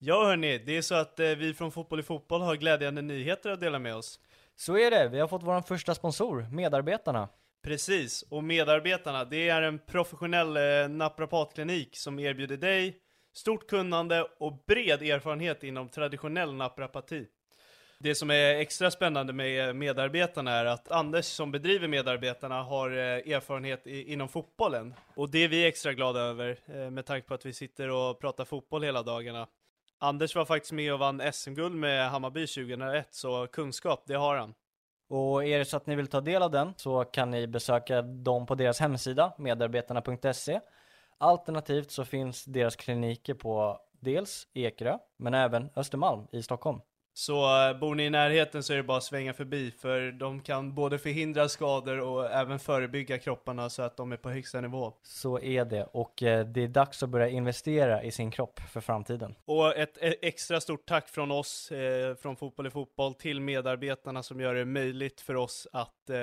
Ja hörni, det är så att eh, vi från Fotboll i Fotboll har glädjande nyheter att dela med oss. Så är det, vi har fått vår första sponsor, Medarbetarna. Precis, och Medarbetarna, det är en professionell eh, naprapatklinik som erbjuder dig stort kunnande och bred erfarenhet inom traditionell naprapati. Det som är extra spännande med medarbetarna är att Anders som bedriver medarbetarna har eh, erfarenhet i, inom fotbollen. Och det är vi extra glada över med tanke på att vi sitter och pratar fotboll hela dagarna. Anders var faktiskt med och vann SM-guld med Hammarby 2001, så kunskap, det har han. Och är det så att ni vill ta del av den så kan ni besöka dem på deras hemsida, medarbetarna.se. Alternativt så finns deras kliniker på dels Ekerö, men även Östermalm i Stockholm. Så eh, bor ni i närheten så är det bara att svänga förbi, för de kan både förhindra skador och även förebygga kropparna så att de är på högsta nivå. Så är det, och eh, det är dags att börja investera i sin kropp för framtiden. Och ett e- extra stort tack från oss, eh, från Fotboll i Fotboll, till medarbetarna som gör det möjligt för oss att eh,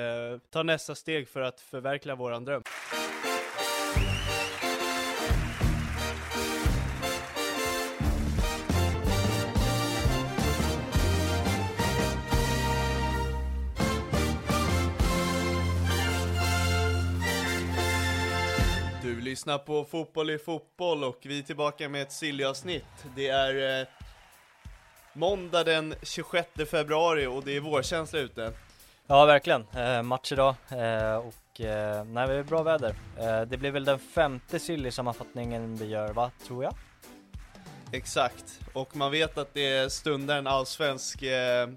ta nästa steg för att förverkliga våran dröm. Lyssnar på Fotboll i Fotboll och vi är tillbaka med ett silly-avsnitt. Det är eh, måndag den 26 februari och det är vårkänsla ute. Ja, verkligen. Eh, match idag eh, och eh, nej, det är bra väder. Eh, det blir väl den femte silly-sammanfattningen vi gör, va? Tror jag. Exakt, och man vet att det stundar en allsvensk eh,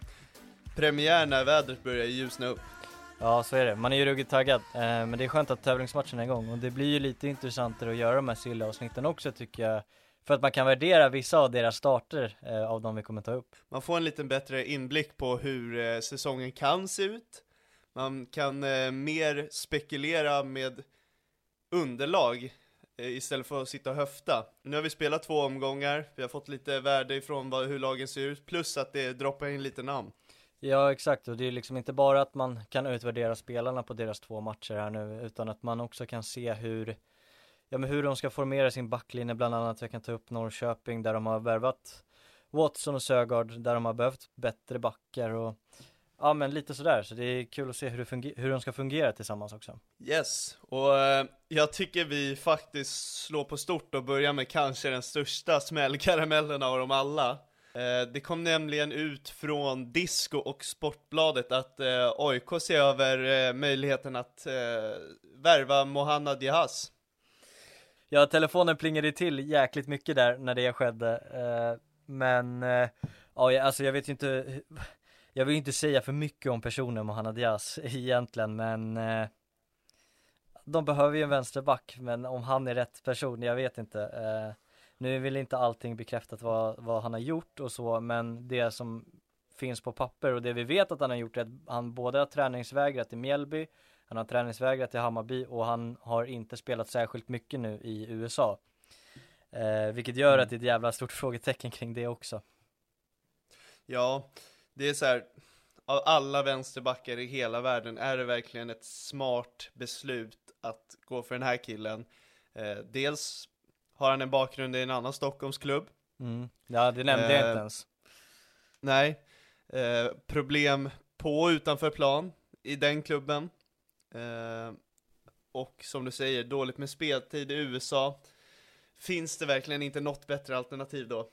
premiär när vädret börjar ljusna upp. Ja, så är det. Man är ju ruggigt taggad. Eh, men det är skönt att tävlingsmatchen är igång och det blir ju lite intressantare att göra de här Silla-avsnitten också tycker jag. För att man kan värdera vissa av deras starter eh, av de vi kommer ta upp. Man får en lite bättre inblick på hur eh, säsongen kan se ut. Man kan eh, mer spekulera med underlag eh, istället för att sitta och höfta. Nu har vi spelat två omgångar, vi har fått lite värde ifrån vad, hur lagen ser ut, plus att det droppar in lite namn. Ja, exakt. Och det är liksom inte bara att man kan utvärdera spelarna på deras två matcher här nu, utan att man också kan se hur, ja men hur de ska formera sin backlinje, bland annat. Jag kan ta upp Norrköping där de har värvat Watson och Sögaard, där de har behövt bättre backar och ja men lite sådär. Så det är kul att se hur, det hur de ska fungera tillsammans också. Yes, och eh, jag tycker vi faktiskt slår på stort och börjar med kanske den största smällkaramellen av dem alla. Eh, det kom nämligen ut från Disco och Sportbladet att eh, AIK ser över eh, möjligheten att eh, värva Mohanna Diaz. Ja, telefonen plingade till jäkligt mycket där när det skedde. Eh, men, eh, ja, alltså jag vet ju inte, jag vill ju inte säga för mycket om personen Mohanna Diaz egentligen, men eh, de behöver ju en vänsterback, men om han är rätt person, jag vet inte. Eh. Nu är väl inte allting bekräftat vad, vad han har gjort och så, men det som finns på papper och det vi vet att han har gjort är att han både har träningsvägrat i Mjällby, han har träningsvägrat i Hammarby och han har inte spelat särskilt mycket nu i USA. Eh, vilket gör att det är ett jävla stort frågetecken kring det också. Ja, det är så här. Av alla vänsterbackar i hela världen, är det verkligen ett smart beslut att gå för den här killen? Eh, dels har han en bakgrund i en annan Stockholmsklubb, Mm. Ja, det nämnde jag Eh, inte ens. Nej, eh, problem på och utanför plan i den klubben. Eh, och som du säger, dåligt med speltid i USA. Finns det verkligen inte något bättre alternativ då?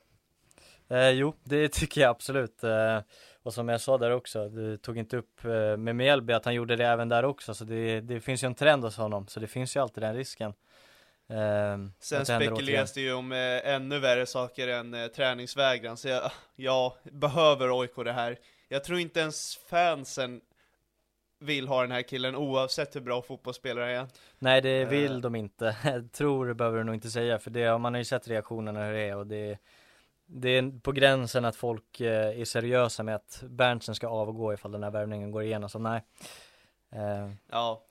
Eh, jo, det tycker jag absolut. Eh, och som jag sa där också, du tog inte upp eh, med Mjällby att han gjorde det även där också, så det, det finns ju en trend hos honom, så det finns ju alltid den risken. Eh, Sen spekuleras det ju om eh, ännu värre saker än eh, träningsvägran, så jag, ja, behöver OIK det här? Jag tror inte ens fansen vill ha den här killen oavsett hur bra fotbollsspelare är. Nej det Eh. vill de inte, tror behöver du nog inte säga för det, man har ju sett reaktionerna hur det är och det Det är på gränsen att folk eh, är seriösa med att Berntsen ska avgå ifall den här värvningen går igenom, så nej eh, Ja.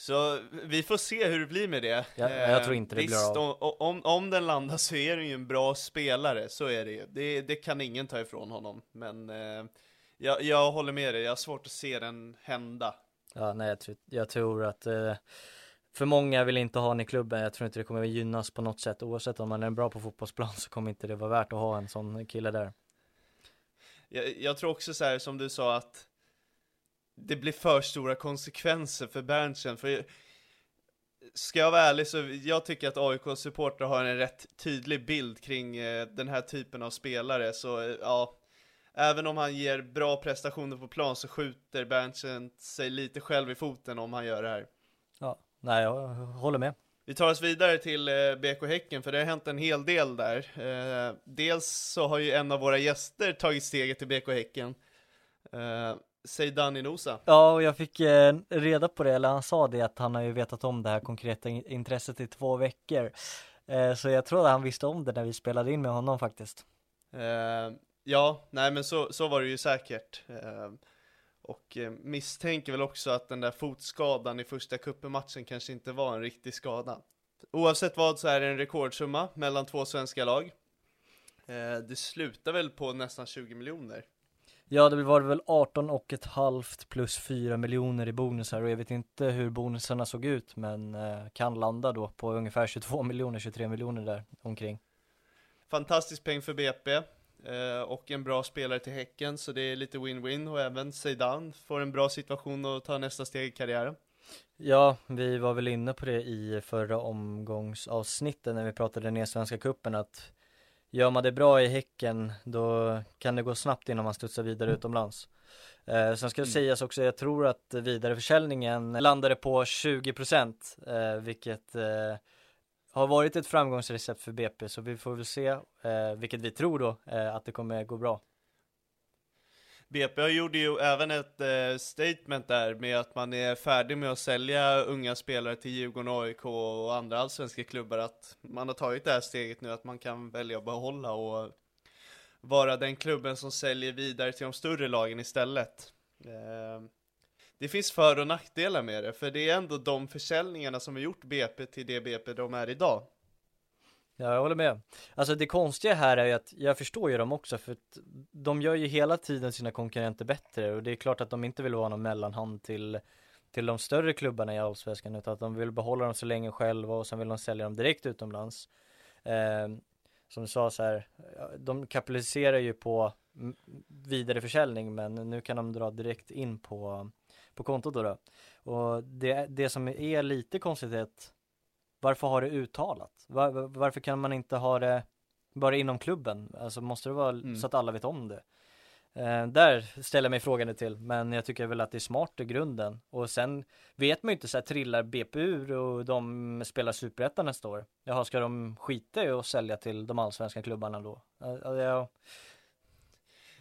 Så vi får se hur det blir med det. Ja, jag tror inte det blir visst, av. Om, om, om den landar så är det ju en bra spelare, så är det ju. Det, det kan ingen ta ifrån honom. Men eh, jag, jag håller med dig, jag har svårt att se den hända. Ja nej jag tror, jag tror att eh, för många vill inte ha honom i klubben, jag tror inte det kommer gynnas på något sätt. Oavsett om man är bra på fotbollsplan så kommer inte det vara värt att ha en sån kille där. Jag, jag tror också så här som du sa att det blir för stora konsekvenser för Berntsen, för Ska jag vara ärlig så jag tycker att AIK-supportrar har en rätt tydlig bild kring eh, den här typen av spelare, så eh, ja Även om han ger bra prestationer på plan så skjuter Berntsen sig lite själv i foten om han gör det här. Ja, nej jag håller med. Vi tar oss vidare till eh, BK Häcken, för det har hänt en hel del där. Dels så har ju en av våra gäster tagit steget till BK Häcken. Eh, Säg Danny Nosa. Ja, och jag fick eh, reda på det, eller han sa det att han har ju vetat om det här konkreta intresset i två veckor. Eh, så jag tror att han visste om det när vi spelade in med honom faktiskt. Eh, ja, nej men så, så var det ju säkert. Eh, och eh, misstänker väl också att den där fotskadan i första cupen kanske inte var en riktig skada. Oavsett vad så är det en rekordsumma mellan två svenska lag. Eh, det slutar väl på nästan 20 miljoner. Ja, det var väl 18 och ett halvt plus 4 miljoner i bonusar och jag vet inte hur bonusarna såg ut men eh, kan landa då på ungefär 22 miljoner, 23 miljoner där omkring. Fantastisk peng för BP eh, och en bra spelare till Häcken så det är lite win-win och även Zeidan får en bra situation att ta nästa steg i karriären. Ja, vi var väl inne på det i förra omgångsavsnittet när vi pratade ner Svenska Kuppen att gör man det bra i Häcken då kan det gå snabbt innan man studsar vidare utomlands. Eh, sen ska det mm. sägas också, jag tror att vidareförsäljningen landade på 20% eh, vilket eh, har varit ett framgångsrecept för BP så vi får väl se, eh, vilket vi tror då, eh, att det kommer gå bra. BP gjorde ju även ett eh, statement där med att man är färdig med att sälja unga spelare till Djurgården, AIK och andra allsvenska klubbar. Att man har tagit det här steget nu att man kan välja att behålla och vara den klubben som säljer vidare till de större lagen istället. Eh, det finns för och nackdelar med det, för det är ändå de försäljningarna som har gjort BP till det BP de är idag. Ja, jag håller med. Alltså det konstiga här är ju att jag förstår ju dem också för att de gör ju hela tiden sina konkurrenter bättre och det är klart att de inte vill vara någon mellanhand till till de större klubbarna i Allsvenskan utan att de vill behålla dem så länge själva och sen vill de sälja dem direkt utomlands. Eh, som du sa så här, de kapitaliserar ju på vidareförsäljning men nu kan de dra direkt in på, på kontot då, då. Och det, det som är lite konstigt är att varför har det uttalat? Var, varför kan man inte ha det bara inom klubben? Alltså måste det vara mm. så att alla vet om det? Eh, där ställer jag mig frågande till, men jag tycker väl att det är smart i grunden. Och sen vet man ju inte så här, trillar BP ur och de spelar superettan nästa år. Jaha, ska de skita i att sälja till de allsvenska klubbarna då? Uh, uh,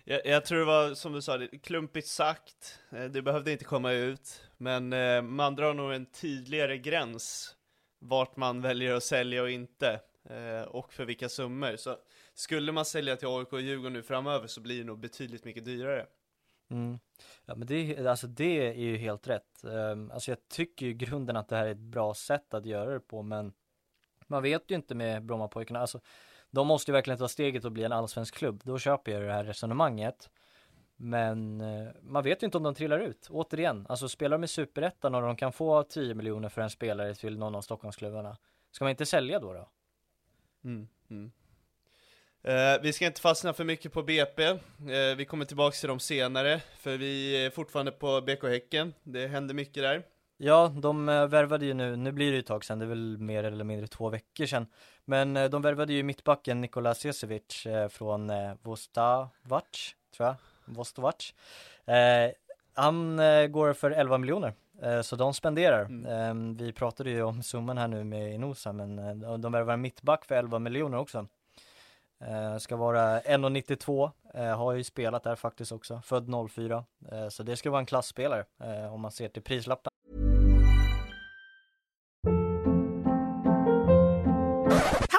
jag, jag, tror det var som du sa, det, klumpigt sagt, eh, det behövde inte komma ut, men eh, man drar nog en tydligare gräns vart man väljer att sälja och inte, eh, och för vilka summor. Så skulle man sälja till AIK och Djurgården nu framöver så blir det nog betydligt mycket dyrare. Mm. Ja men det, alltså det är ju helt rätt. Ehm, alltså jag tycker ju i grunden att det här är ett bra sätt att göra det på men man vet ju inte med Brommapojkarna, alltså de måste ju verkligen ta steget och bli en allsvensk klubb. Då köper jag det här resonemanget. Men eh, man vet ju inte om de trillar ut. Återigen, alltså spelar de i superettan och de kan få 10 miljoner för en spelare till någon av Stockholmsklubbarna. Ska man inte sälja då då? Mm, mm. Eh, vi ska inte fastna för mycket på BP, eh, vi kommer tillbaka till dem senare, för vi är fortfarande på BK Häcken, det händer mycket där. Ja, de eh, värvade ju nu, nu blir det ju ett tag sedan, det är väl mer eller mindre två veckor sedan. Men eh, de värvade ju mittbacken Nikola Sesevic eh, från Vostavac, tror jag. Vostovac. Eh, han eh, går för 11 miljoner. Eh, så de spenderar. Mm. Ehm, vi pratade ju om summan här nu med Inosa men eh, de värvar en mittback för 11 miljoner också. Eh, ska vara 1,92, eh, har ju spelat där faktiskt också, född 04. så det ska vara en klassspelare om man ser till prislappen.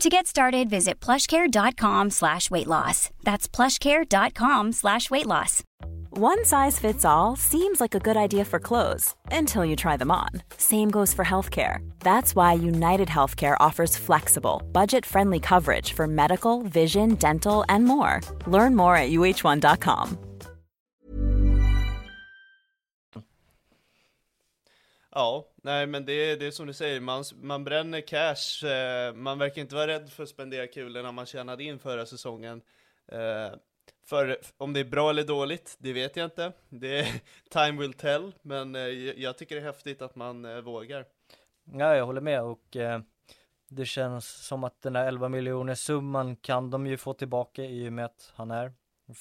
To get started, visit plushcare.com slash weight loss. That's plushcare.com slash weight loss. One size fits all seems like a good idea for clothes until you try them on. Same goes for healthcare. That's why United Healthcare offers flexible, budget friendly coverage for medical, vision, dental, and more. Learn more at uh1.com. Ja, nej men det, är- det är som du säger, man, man bränner cash, eh, man verkar inte vara rädd för att spendera kulorna man tjänade in förra säsongen. Eh, för om det är bra eller dåligt, det vet jag inte. Det är time will tell, men eh, jag tycker det är häftigt att man eh, vågar. Ja, jag håller med och eh, det känns som att den där 11 miljoner summan kan de ju få tillbaka i och med att han är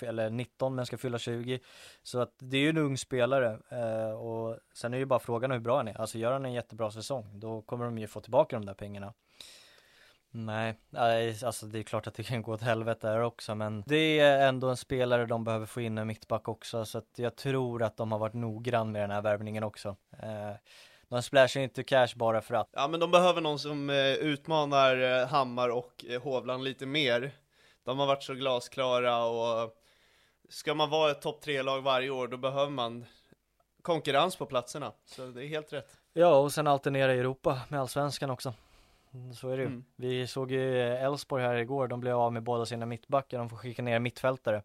eller 19 men ska fylla 20 så att det är ju en ung spelare eh, och sen är ju bara frågan hur bra han är. Alltså gör han en jättebra säsong då kommer de ju få tillbaka de där pengarna. Nej, alltså det är klart att det kan gå åt helvete där också men det är ändå en spelare de behöver få in en mittback också så att jag tror att de har varit noggrann med den här värvningen också. Eh, De splashar inte cash bara för att. Ja men de behöver någon som eh, utmanar eh, Hammar och eh, Hovland lite mer. De har varit så glasklara och ska man vara ett topp tre lag varje år då behöver man konkurrens på platserna. Så det är helt rätt. Ja, och sen alternera i Europa med allsvenskan också. Så är det ju. Mm. Vi såg ju Elfsborg här igår, de blev av med båda sina mittbackar, de får skicka ner mittfältare.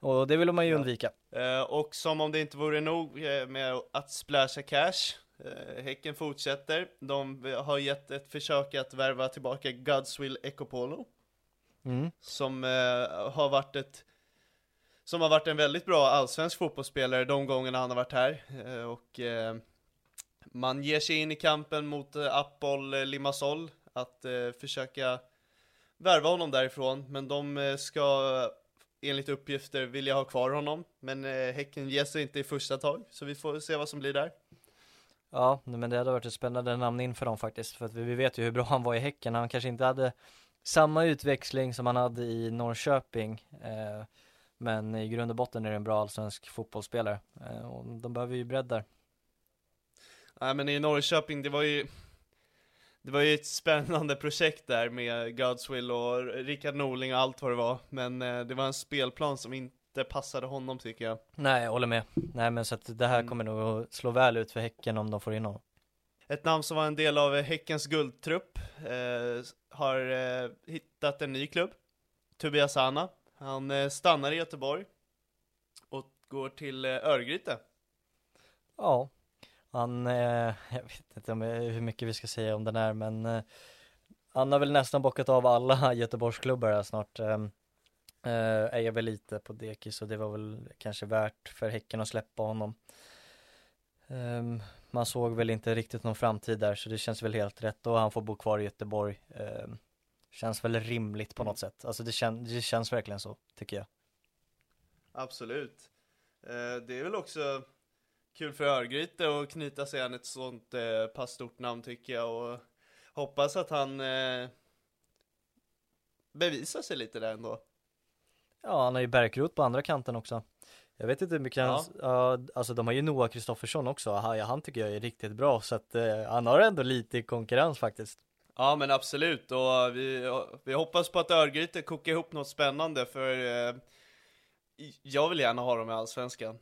Och det vill man ju Ja. undvika. Eh, och som om det inte vore nog eh, med att splasha cash. Eh, häcken fortsätter. De har gett ett försök att värva tillbaka Godswill Ekopolo. Mm. Som eh, har varit ett Som har varit en väldigt bra allsvensk fotbollsspelare de gångerna han har varit här. Eh, och eh, Man ger sig in i kampen mot eh, Apol eh, Limassol att försöka Värva honom därifrån. Men de ska Enligt uppgifter vilja ha kvar honom. Men eh, Häcken ger sig inte i första tag så vi får se vad som blir där. Ja, men det hade varit ett spännande namn in för dem faktiskt, för att vi vi vet ju hur bra han var i Häcken. Han kanske inte hade samma utväxling som han hade i Norrköping, eh, men i grund och botten är det en bra allsvensk fotbollsspelare. Eh, och de behöver ju bredd där. Nej men i Norrköping, det var ju Det var ju ett spännande projekt där med Godswill och Rickard Norling och allt vad det var Men eh, det var en spelplan som inte passade honom tycker jag Nej, jag håller med. Nej, men så att det här Mm. kommer nog att slå väl ut för Häcken om de får in honom. Ett namn som var en del av Häckens guldtrupp eh, Har eh, hittat en ny klubb Tobias Hanna. Han eh, stannar i Göteborg Och går till eh, Örgryte Ja, han, eh, jag vet inte om, eh, hur mycket vi ska säga om den här men eh, han har väl nästan bockat av alla Göteborgsklubbar här snart. Ehm, eh, eh, är väl lite på dekis och det var väl kanske värt för Häcken att släppa honom. Ehm, man såg väl inte riktigt någon framtid där så det känns väl helt rätt och han får bo kvar i Göteborg. Ehm, känns väl rimligt på något sätt. Alltså det, kän, det känns verkligen så, tycker jag. Absolut eh, Det är väl också kul för Örgryte att knyta sig an ett sånt eh, pass stort namn tycker jag och hoppas att han eh, bevisar sig lite där ändå. Ja, han har ju Bärkroth på andra kanten också. Jag vet inte hur mycket han, ja, alltså de har ju Noah Kristoffersson också, han, han tycker jag är riktigt bra så att eh, han har ändå lite konkurrens faktiskt. Ja men absolut och vi, vi hoppas på att Örgryte kokar ihop något spännande för eh, jag vill gärna ha dem i Allsvenskan.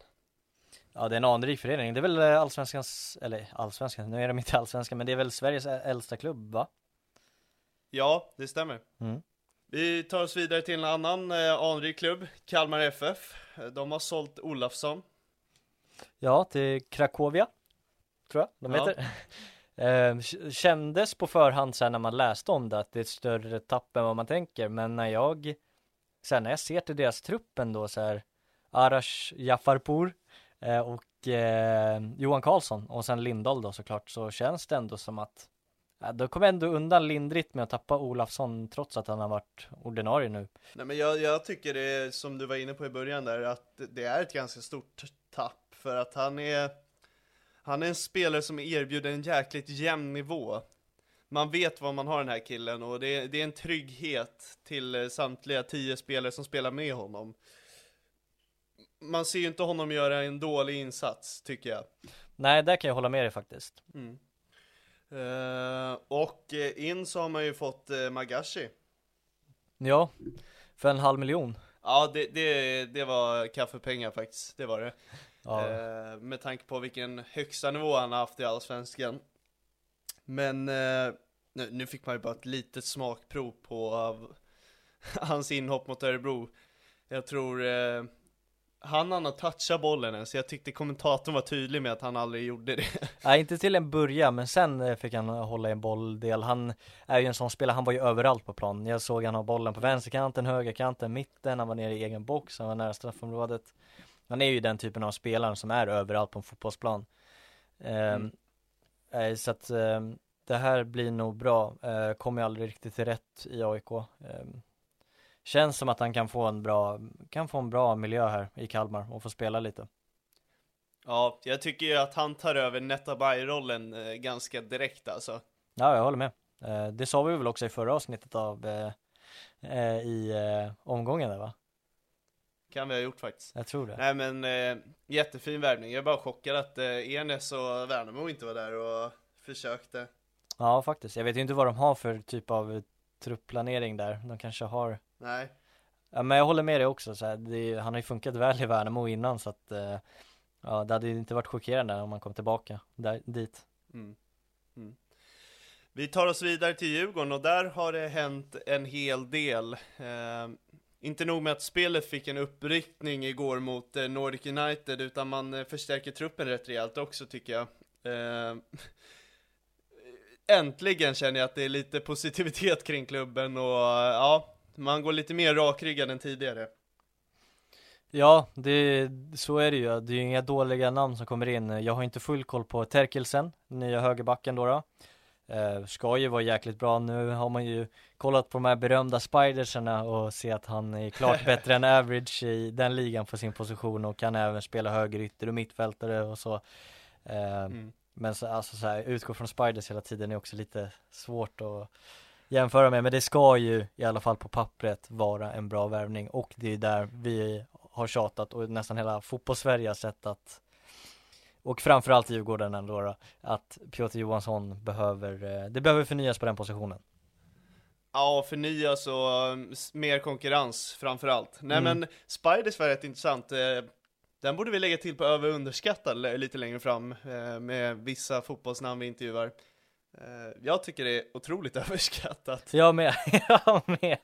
Ja, det är en anrik förening, det är väl eh, allsvenskans, eller allsvenskan, nu är de inte allsvenskan, men det är väl Sveriges äldsta klubb va? Ja, det stämmer. Mm. Vi tar oss vidare till en annan eh, anrik klubb, Kalmar FF. De har sålt Olafsson. Ja, till Krakowia, tror jag de Ja. heter. Eh, Kändes på förhand sen när man läste om det att det är ett större tapp än vad man tänker, men när jag sen när jag ser till deras trupp ändå så här Arash Jafarpour eh, och eh, Johan Karlsson och sen Lindahl då såklart så känns det ändå som att Ja, då kom ändå undan lindrigt med att tappa Olafsson trots att han har varit ordinarie nu. Nej men jag, jag tycker det är, som du var inne på i början där, att det är ett ganska stort tapp för att han är Han är en spelare som erbjuder en jäkligt jämn nivå Man vet vad man har den här killen och det, det är en trygghet till samtliga tio spelare som spelar med honom Man ser ju inte honom göra en dålig insats, tycker jag Nej, där kan jag hålla med dig faktiskt. mm. Eh, Och eh, in så har man ju fått eh, Magashi Ja, för en halv miljon. Ja, det, det, det var kaffepengar faktiskt, det var det Ja, Eh, med tanke på vilken högsta nivå han har haft i Allsvenskan. Men nu, nu fick man ju bara ett litet smakprov på av hans inhopp mot Örebro. Jag tror han hann toucha bollen ens, jag tyckte kommentatorn var tydlig med att han aldrig gjorde det. Nej, inte till en början, men sen eh, fick han hålla i en bolldel. Han är ju en sån spelare, han var ju överallt på planen. Jag såg han ha bollen på vänsterkanten, högerkanten, mitten, han var nere i egen box, han var nära straffområdet. Han är ju den typen av spelare som är överallt på en fotbollsplan. Ehm, eh, så att ehm, det här blir nog bra, uh, kommer aldrig riktigt till rätt i AIK. Känns som att han kan få en bra, kan få en bra miljö här i Kalmar och få spela lite. Ja, jag tycker ju att han tar över Netabay-rollen eh, ganska direkt alltså. Ja, jag håller med. Eh, det sa vi väl också i förra avsnittet av eh, i omgången där va? Kan vi ha gjort faktiskt. Jag tror det. Nej men jättefin värvning, jag är bara chockad att Enes och Värnamo inte var där och försökte. Ja, faktiskt. Jag vet ju inte vad de har för typ av truppplanering där. De kanske har Nej. Ja, men jag håller med dig också så här, det, han har ju funkat väl i Värnamo innan så att eh, Ja, det hade ju inte varit chockerande om han kom tillbaka där, dit. Mm. Mm. Vi tar oss vidare till Djurgården och där har det hänt en hel del. Eh, inte nog med att spelet fick en uppryckning igår mot eh, Nordic United, utan man eh, förstärker truppen rätt rejält också tycker jag. Eh, äntligen känner jag att det är lite positivitet kring klubben och eh, ja, man går lite mer rakryggad än tidigare. Ja, det, så är det ju. Det är ju inga dåliga namn som kommer in. Jag har inte full koll på Terkelsen, nya högerbacken då. då. Eh, ska ju vara jäkligt bra. Nu har man ju kollat på de här berömda spidersarna och ser att han är klart bättre än average i den ligan på sin position och kan även spela högerytter och mittfältare och så. Eh, Mm. Men så, alltså så här, utgå från spiders hela tiden är också lite svårt att jämföra med. Men det ska ju i alla fall på pappret vara en bra värvning och det är där vi har tjatat och nästan hela fotbollssverige har sett att och framförallt Djurgården ändå då, att Piotr Johansson behöver, eh, det behöver förnyas på den positionen. Ja, förnyas och mer konkurrens framförallt. Nej Mm. men Spiders var rätt intressant. Eh, Den borde vi lägga till på över underskattad li- lite längre fram eh, med vissa fotbollsnamn vi intervjuar. Eh, Jag tycker det är otroligt överskattat. Jag med, jag med.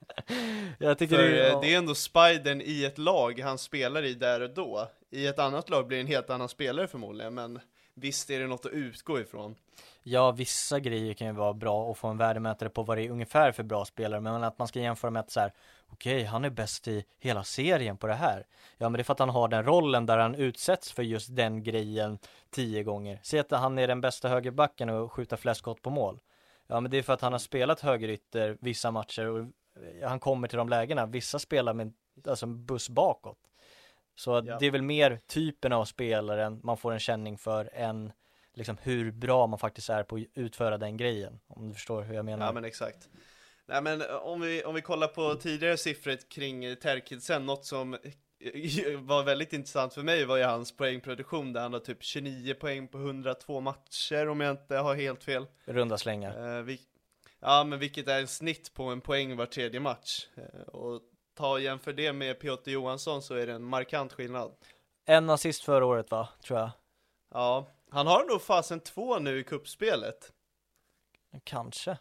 Jag tycker För det, eh, det är ändå Spidern i ett lag han spelar i där och då. I ett annat lag blir det en helt annan spelare förmodligen, men visst är det något att utgå ifrån. Ja, vissa grejer kan ju vara bra att få en värdemätare på vad det är ungefär för bra spelare, men att man ska jämföra med att så här, okej, han är bäst i hela serien på det här. Ja, men det är för att han har den rollen där han utsätts för just den grejen tio gånger. Säg att han är den bästa högerbacken och skjuter flest skott på mål. Ja, men det är för att han har spelat högerytter vissa matcher och han kommer till de lägena. Vissa spelar med alltså en buss bakåt. Så Ja. det är väl mer typen av spelaren man får en känning för än liksom hur bra man faktiskt är på att utföra den grejen. Om du förstår hur jag menar. Ja men exakt. Nej men eh, om vi, om vi kollar på tidigare siffror kring eh, Terkildsen, något som eh, var väldigt intressant för mig var ju hans poängproduktion där han har typ 29 poäng på 102 matcher om jag inte har helt fel. Runda slängar. Eh, vi, ja men vilket är en snitt på en poäng var tredje match. Eh, och ta och jämför det med Piotr Johansson så är det en markant skillnad. En assist förra året va, tror jag. Ja, han har nog fasen två nu i kuppspelet. Kanske. Ja,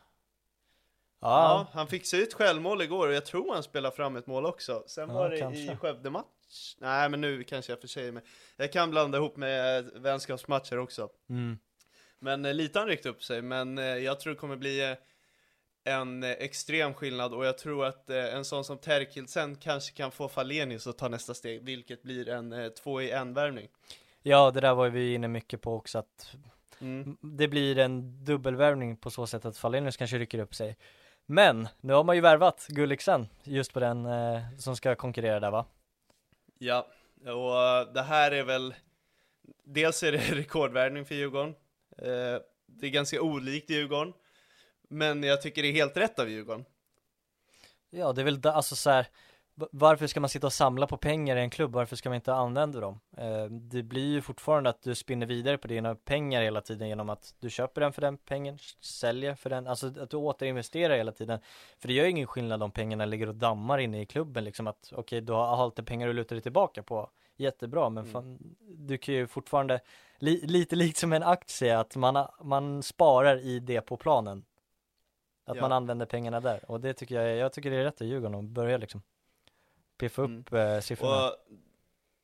Ja, han fixade ett självmål igår och jag tror han spelar fram ett mål också. Sen Ja, var det kanske. i Skövde-match. Nej, men nu kanske jag för sig med. Jag kan blanda ihop med vänskapsmatcher också. mm. Men eh, lite han ryckt upp sig, men eh, jag tror det kommer bli eh, en eh, extrem skillnad och jag tror att eh, en sån som Terkildsen kanske kan få Falenius att ta nästa steg, vilket blir en eh, två i en värvning. ja det där var vi inne mycket på också att Mm. Det blir en dubbelvärvning på så sätt att Falenius kanske rycker upp sig. Men nu har man ju värvat Gulliksen just på den eh, som ska konkurrera där va? Ja, och det här är väl Dels är det rekordvärvning för Djurgården eh, Det är ganska olikt Djurgården Men jag tycker det är helt rätt av Djurgården Ja det är väl alltså så här, varför ska man sitta och samla på pengar i en klubb? Varför ska man inte använda dem? Eh, det blir ju fortfarande att du spinner vidare på dina pengar hela tiden genom att du köper den för den pengen, säljer för den, alltså att du återinvesterar hela tiden. För det gör ju ingen skillnad om pengarna ligger och dammar inne i klubben liksom att okej, du har alltid pengar att luta dig tillbaka på. Jättebra, men Mm. fan, du kan ju fortfarande, li, lite likt som en aktie, att man, man sparar i depåplanen. Att Ja. man använder pengarna där och det tycker jag, jag tycker det är rätt av Djurgården att börja liksom piffa Mm. upp eh, siffrorna. Och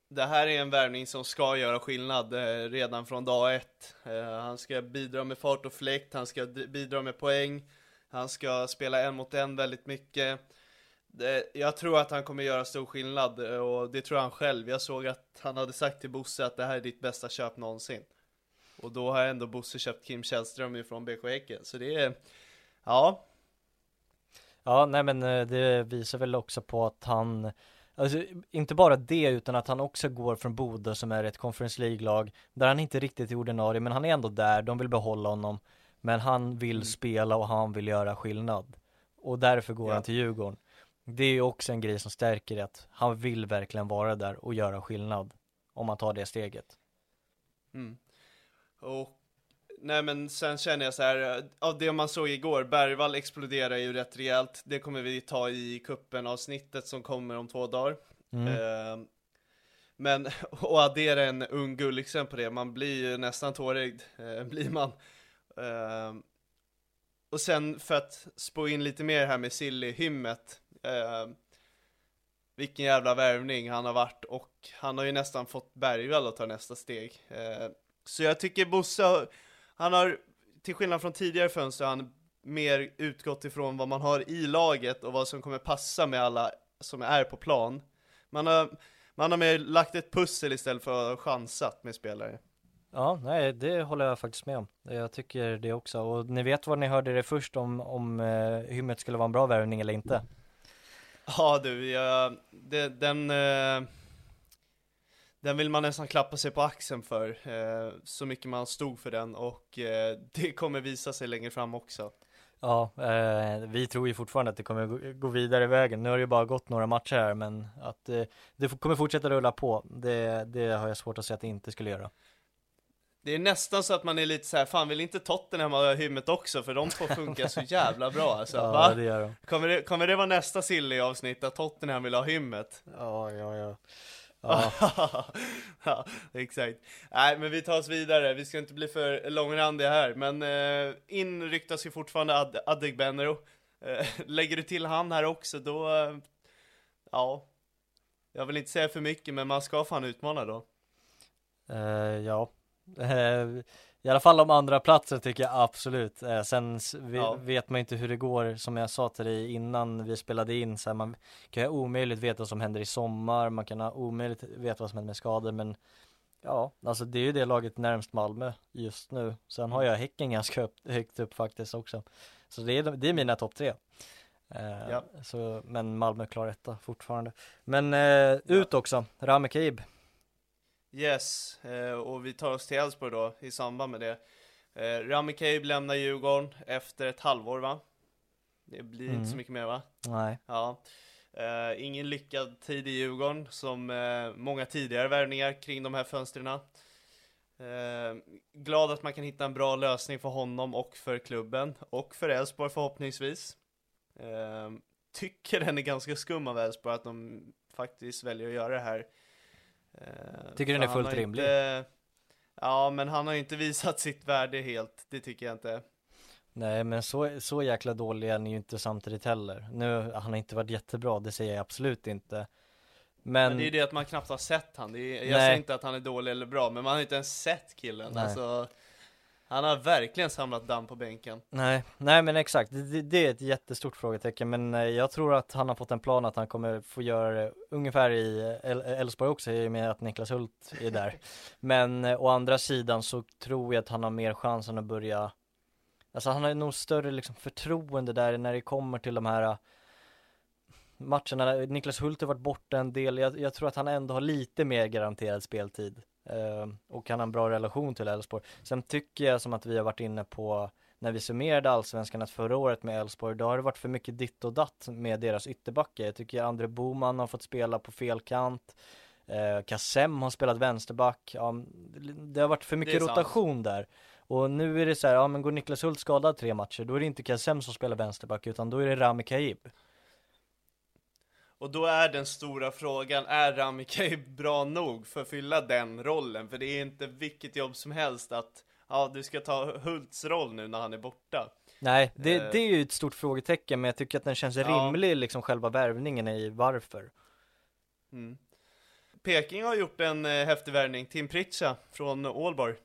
det här är en värvning som ska göra skillnad eh, redan från dag ett. Eh, han ska bidra med fart och fläkt, han ska bidra med poäng, han ska spela en mot en väldigt mycket. Det, jag tror att han kommer göra stor skillnad eh, och det tror han själv. Jag såg att han hade sagt till Bosse att det här är ditt bästa köp någonsin. Och då har ändå Bosse köpt Kim Källström ifrån BK Häcken. Så det är, ja, Ja, nej men eh, det visar väl också på att han Alltså inte bara det utan att han också går från Bodö som är ett Conference League-lag Där han inte riktigt är ordinarie men han är ändå där, de vill behålla honom Men han vill Mm. spela och han vill göra skillnad Och därför går Ja. han till Djurgården Det är ju också en grej som stärker det att han vill verkligen vara där och göra skillnad Om man tar det steget Mm. Och, nej men sen känner jag så här, eh, av det man såg igår, Bergvall exploderar ju rätt rejält. Det kommer vi ta i kuppen avsnittet som kommer om två dagar. mm. Eh, men, och addera en ung Gulliksen på det, man blir ju nästan tårögd, eh, blir man. Eh, och sen för att spå in lite mer här med Silly-hymmet. Eh, vilken jävla värvning han har varit och han har ju nästan fått Bergvall att ta nästa steg. Eh, så jag tycker Bosse, han har, till skillnad från tidigare fönster, han mer utgått ifrån vad man har i laget och vad som kommer passa med alla som är på plan. Man har, man har mer lagt ett pussel istället för att ha chansat med spelare. Ja, nej det håller jag faktiskt med om. Jag tycker det också. Och ni vet vad ni hörde det först om, om eh, hymmet skulle vara en bra värvning eller inte? Ja du, jag, det, den, eh, den vill man nästan klappa sig på axeln för, eh, så mycket man stod för den och eh, det kommer visa sig längre fram också. Ja, eh, vi tror ju fortfarande att det kommer gå, vidare i vägen. Nu har det ju bara gått några matcher här, men att eh, det kommer fortsätta rulla på, det, det har jag svårt att se att det inte skulle göra. Det är nästan så att man är lite så här, fan vill inte Tottenham ha hymmet också? För de två funkar så jävla bra alltså, ja, va? det gör de. Kommer det, kommer det vara nästa Silly-avsnitt att Tottenham vill ha hymmet? Ja, ja, ja. Ja, ja, exakt. Nej, men vi tar oss vidare. Vi ska inte bli för långrandiga här, men eh, in ryktas ju fortfarande Ad Adegbenro. Eh, lägger du till han här också, då, eh, ja. Jag vill inte säga för mycket, men man ska fan utmana då. eh, ja. I alla fall om andra platsen tycker jag absolut. Eh, sen vi, Ja. vet man inte hur det går, som jag sa till dig innan vi spelade in, så här, man kan ju omöjligt veta vad som händer i sommar, man kan ha omöjligt veta vad som händer med skador, men Ja, alltså det är ju det laget närmst Malmö just nu. Sen har jag Häcken ganska upp, högt upp faktiskt också. Så det är, det är mina topp tre. Eh, Ja. så, men Malmö klarar etta fortfarande. Men eh, ut också, Rami Kaib. Yes, eh, och vi tar oss till Elfsborg då, i samband med det. Eh, Rami Kaib lämnar Djurgården efter ett halvår va? Det blir Mm. inte så mycket mer va? Nej. Ja. Eh, ingen lyckad tid i Djurgården som eh, många tidigare värvningar kring de här fönstren. Glad att man kan hitta en bra lösning för honom och för klubben och för Elfsborg förhoppningsvis. Tycker den är ganska skum av Elfsborg att de faktiskt väljer att göra det här. Eh, Tycker den för är fullt rimlig. Inte, ja, men han har ju inte visat sitt värde helt. Det tycker jag inte. Nej men så, så jäkla dålig är han ju inte samtidigt heller. Nu, han har inte varit jättebra, det säger jag absolut inte. Men, Men det är ju det att man knappt har sett han. Är, jag Nej. säger inte att han är dålig eller bra, men man har inte ens sett killen. Nej. Alltså, Han har verkligen samlat damm på bänken. Nej, nej men exakt, det, det är ett jättestort frågetecken men eh, jag tror att han har fått en plan att han kommer få göra det ungefär i Elfsborg också i och med att Niklas Hult är där. Men eh, å andra sidan så tror jag att han har mer chansen att börja Alltså han har nog större liksom förtroende där när det kommer till de här matcherna. Niklas Hult har varit borta en del. Jag, jag tror att han ändå har lite mer garanterad speltid eh, och han har en bra relation till Elfsborg. Sen tycker jag som att vi har varit inne på när vi summerade allsvenskan att förra året med Elfsborg, då har det varit för mycket ditt och datt med deras ytterbackar. Jag tycker André Boman har fått spela på fel kant. Eh, Kassem har spelat vänsterback. Ja, det har varit för mycket rotation där. Och nu är det så här, ja men går Niklas Hult skadad tre matcher, då är det inte Kassem som spelar vänsterback, utan då är det Rami Kaib. Och då är den stora frågan, är Rami Kaib bra nog för att fylla den rollen? För det är inte vilket jobb som helst att, ja du ska ta Hults roll nu när han är borta. Nej, det, uh, det är ju ett stort frågetecken, men jag tycker att den känns ja. rimlig, liksom själva värvningen i varför. Mm. Peking har gjort en eh, häftig värvning, Tim Pritcha från Ålborg.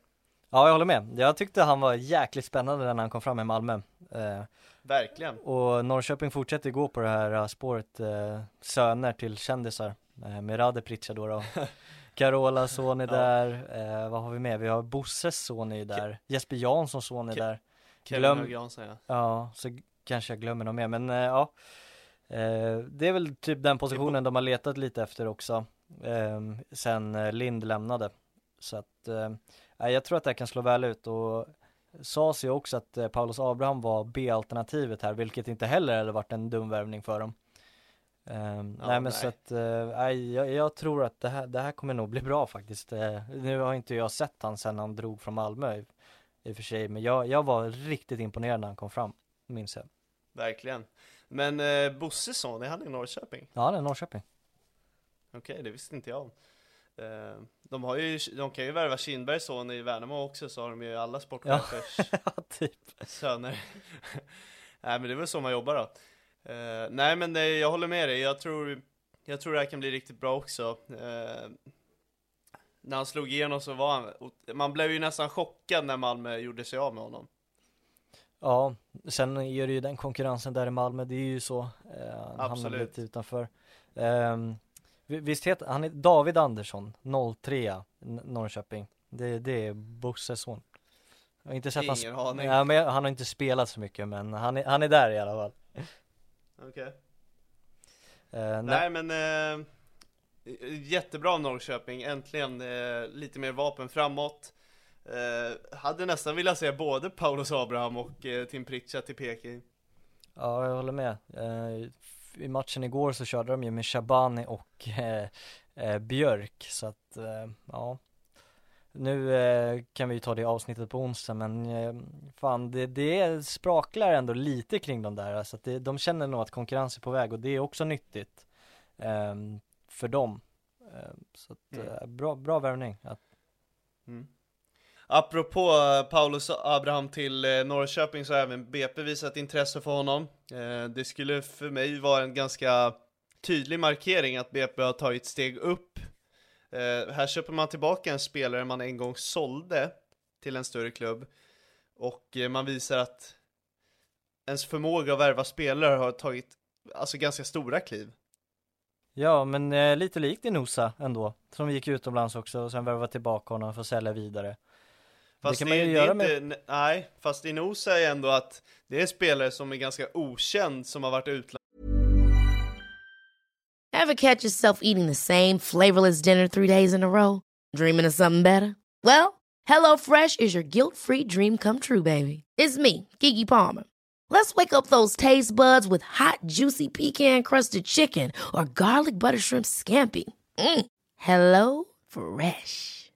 Ja, jag håller med. Jag tyckte han var jäkligt spännande när han kom fram i Malmö. Eh, Verkligen. Och Norrköping fortsätter gå på det här uh, spåret, uh, söner till kändisar. Uh, med Rade Pritcha då. då. Carolas son är ja. där, uh, vad har vi med? Vi har Bosses son är där, Ke Jesper Janssons son är Ke där. Kevin Glöm... Jansson ja. Ja, så kanske jag glömmer något mer, men ja. det är väl typ den positionen de har letat lite efter också. sen Lind lämnade. Så att, jag tror att det här kan slå väl ut och sades ju också att eh, Paulus Abraham var B-alternativet här, vilket inte heller hade varit en dum värvning för dem. Um, ja, nej men nej. så att, uh, jag, jag, tror att det här, det här kommer nog bli bra faktiskt. Uh, nu har inte jag sett han sen han drog från Malmö i, i och för sig, men jag, jag var riktigt imponerad när han kom fram, minns jag. Verkligen. Men uh, Bosses son, är han i Norrköping? Ja, han är i Norrköping. Okej, okay, det visste inte jag om. Uh, de, har ju, de kan ju värva Kindbergs son i Värnamo också, så har de ju alla sportchefers ja, typ. söner. nej men det är väl så man jobbar då. Uh, nej men det, jag håller med dig, jag tror, jag tror det här kan bli riktigt bra också. Uh, när han slog igenom så var han, man blev ju nästan chockad när Malmö gjorde sig av med honom. Ja, sen är det ju den konkurrensen där i Malmö, det är ju så. Eh, han hamnar lite utanför. Um, Visst heter han är David Andersson, 03 Norrköping. Det, det är Bosses son. Jag har inte sett Ingen han, aning. Ja, men han har inte spelat så mycket men han är, han är där i alla fall. Okej. Okay. Uh, eh, Nej men uh, Jättebra Norrköping, äntligen uh, lite mer vapen framåt. Hade nästan velat se både Paulus Abraham och Tim Pritcha till Peking. Ja, jag håller med i matchen igår så körde de ju med Shabani och eh, eh, Björk så att eh, ja nu eh, kan vi ju ta det avsnittet på onsdag men eh, fan det, det spraklar ändå lite kring de där så att det, de känner nog att konkurrens är på väg och det är också nyttigt ehm, för dem så att mm. bra, bra värvning mm. Apropå eh, Paulus Abraham till eh, Norrköping så har även BP visat intresse för honom. Eh, det skulle för mig vara en ganska tydlig markering att BP har tagit steg upp. Här köper man tillbaka en spelare man en gång sålde till en större klubb och man visar att ens förmåga att värva spelare har tagit alltså ganska stora kliv. Ja, men eh, lite likt i Nosa ändå, som gick utomlands också och sen värvade tillbaka honom för att sälja vidare. Fast det kan man ju det, göra med... Inte, nej, fast Inosa är ändå att det är spelare som är ganska okänd som har varit utlandet. Have catch yourself eating the same flavorless dinner three days in a row? Dreaming of something better? Well, hello fresh is your guilt free dream come true baby. It's me, Gigi Palmer. Let's wake up those taste buds with hot juicy pecan crusted chicken or garlic butter shrimp scampi. Mm. Hello fresh.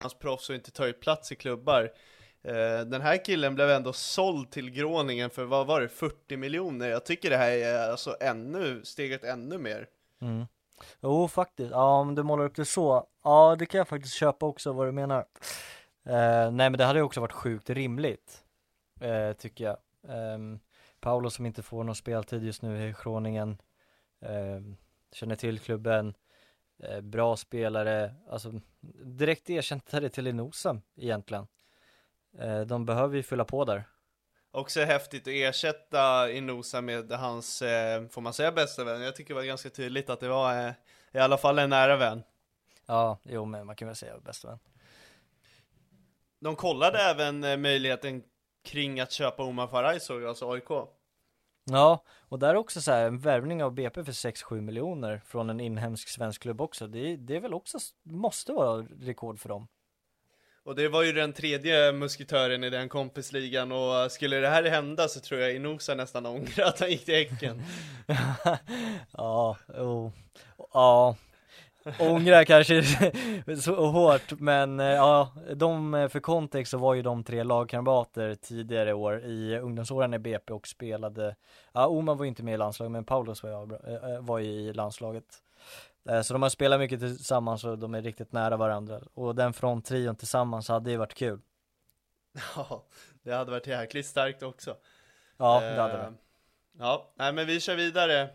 Hans proffs och inte tar ut plats i klubbar. Eh, den här killen blev ändå såld till Groningen för vad var det, 40 miljoner? Jag tycker det här är alltså ännu, steget ännu mer. Mm. Jo faktiskt, ja om du målar upp det så, ja det kan jag faktiskt köpa också vad du menar. Eh, nej men det hade ju också varit sjukt rimligt, eh, tycker jag. Eh, Paolo som inte får någon speltid just nu i Groningen, eh, känner till klubben, eh, bra spelare, alltså direkt erkännare till Inosam egentligen. Eh, de behöver ju fylla på där. Också häftigt att ersätta Inosa med hans, eh, får man säga bästa vän? Jag tycker det var ganska tydligt att det var i alla fall en nära vän. Ja, jo men man kan väl säga bästa vän. De kollade även möjligheten kring att köpa Omar Faraj såg jag, alltså AIK. Ja, och där är också så här en värvning av BP för 6-7 miljoner från en inhemsk svensk klubb också. Det, det är väl också, måste vara rekord för dem. Och det var ju den tredje musketören i den kompisligan och skulle det här hända så tror jag Inosa nästan ångrar att han gick till Häcken. ja, oh. ja, ångrar kanske så hårt, men eh, ja, de eh, för kontext så var ju de tre lagkamrater tidigare år i ungdomsåren i BP och spelade, ja Oma var ju inte med i landslaget men Paulos var, eh, var ju i landslaget. Så de har spelat mycket tillsammans och de är riktigt nära varandra och den fronttrion tillsammans hade ju varit kul. Ja, det hade varit jäkligt starkt också. Ja, det hade det. Ja, nej men vi kör vidare.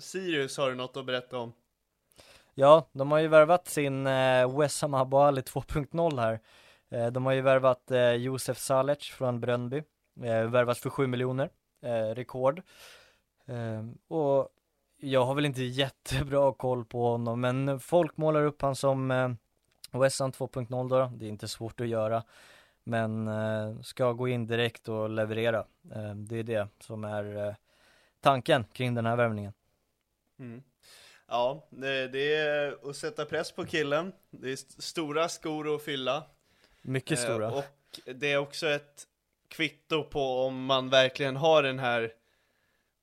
Sirius har du något att berätta om? Ja, de har ju värvat sin eh, Wessam Abali 2.0 här. Eh, de har ju värvat eh, Josef Salec från Brönby, eh, värvat för 7 miljoner, eh, rekord. Eh, och jag har väl inte jättebra koll på honom, men folk målar upp han som eh, Wessam 2.0 då, det är inte svårt att göra. Men eh, ska gå in direkt och leverera. Eh, det är det som är eh, tanken kring den här värvningen. Mm. Ja, det, är att sätta press på killen. Det är stora skor att fylla. Mycket stora. Eh, och det är också ett kvitto på om man verkligen har den här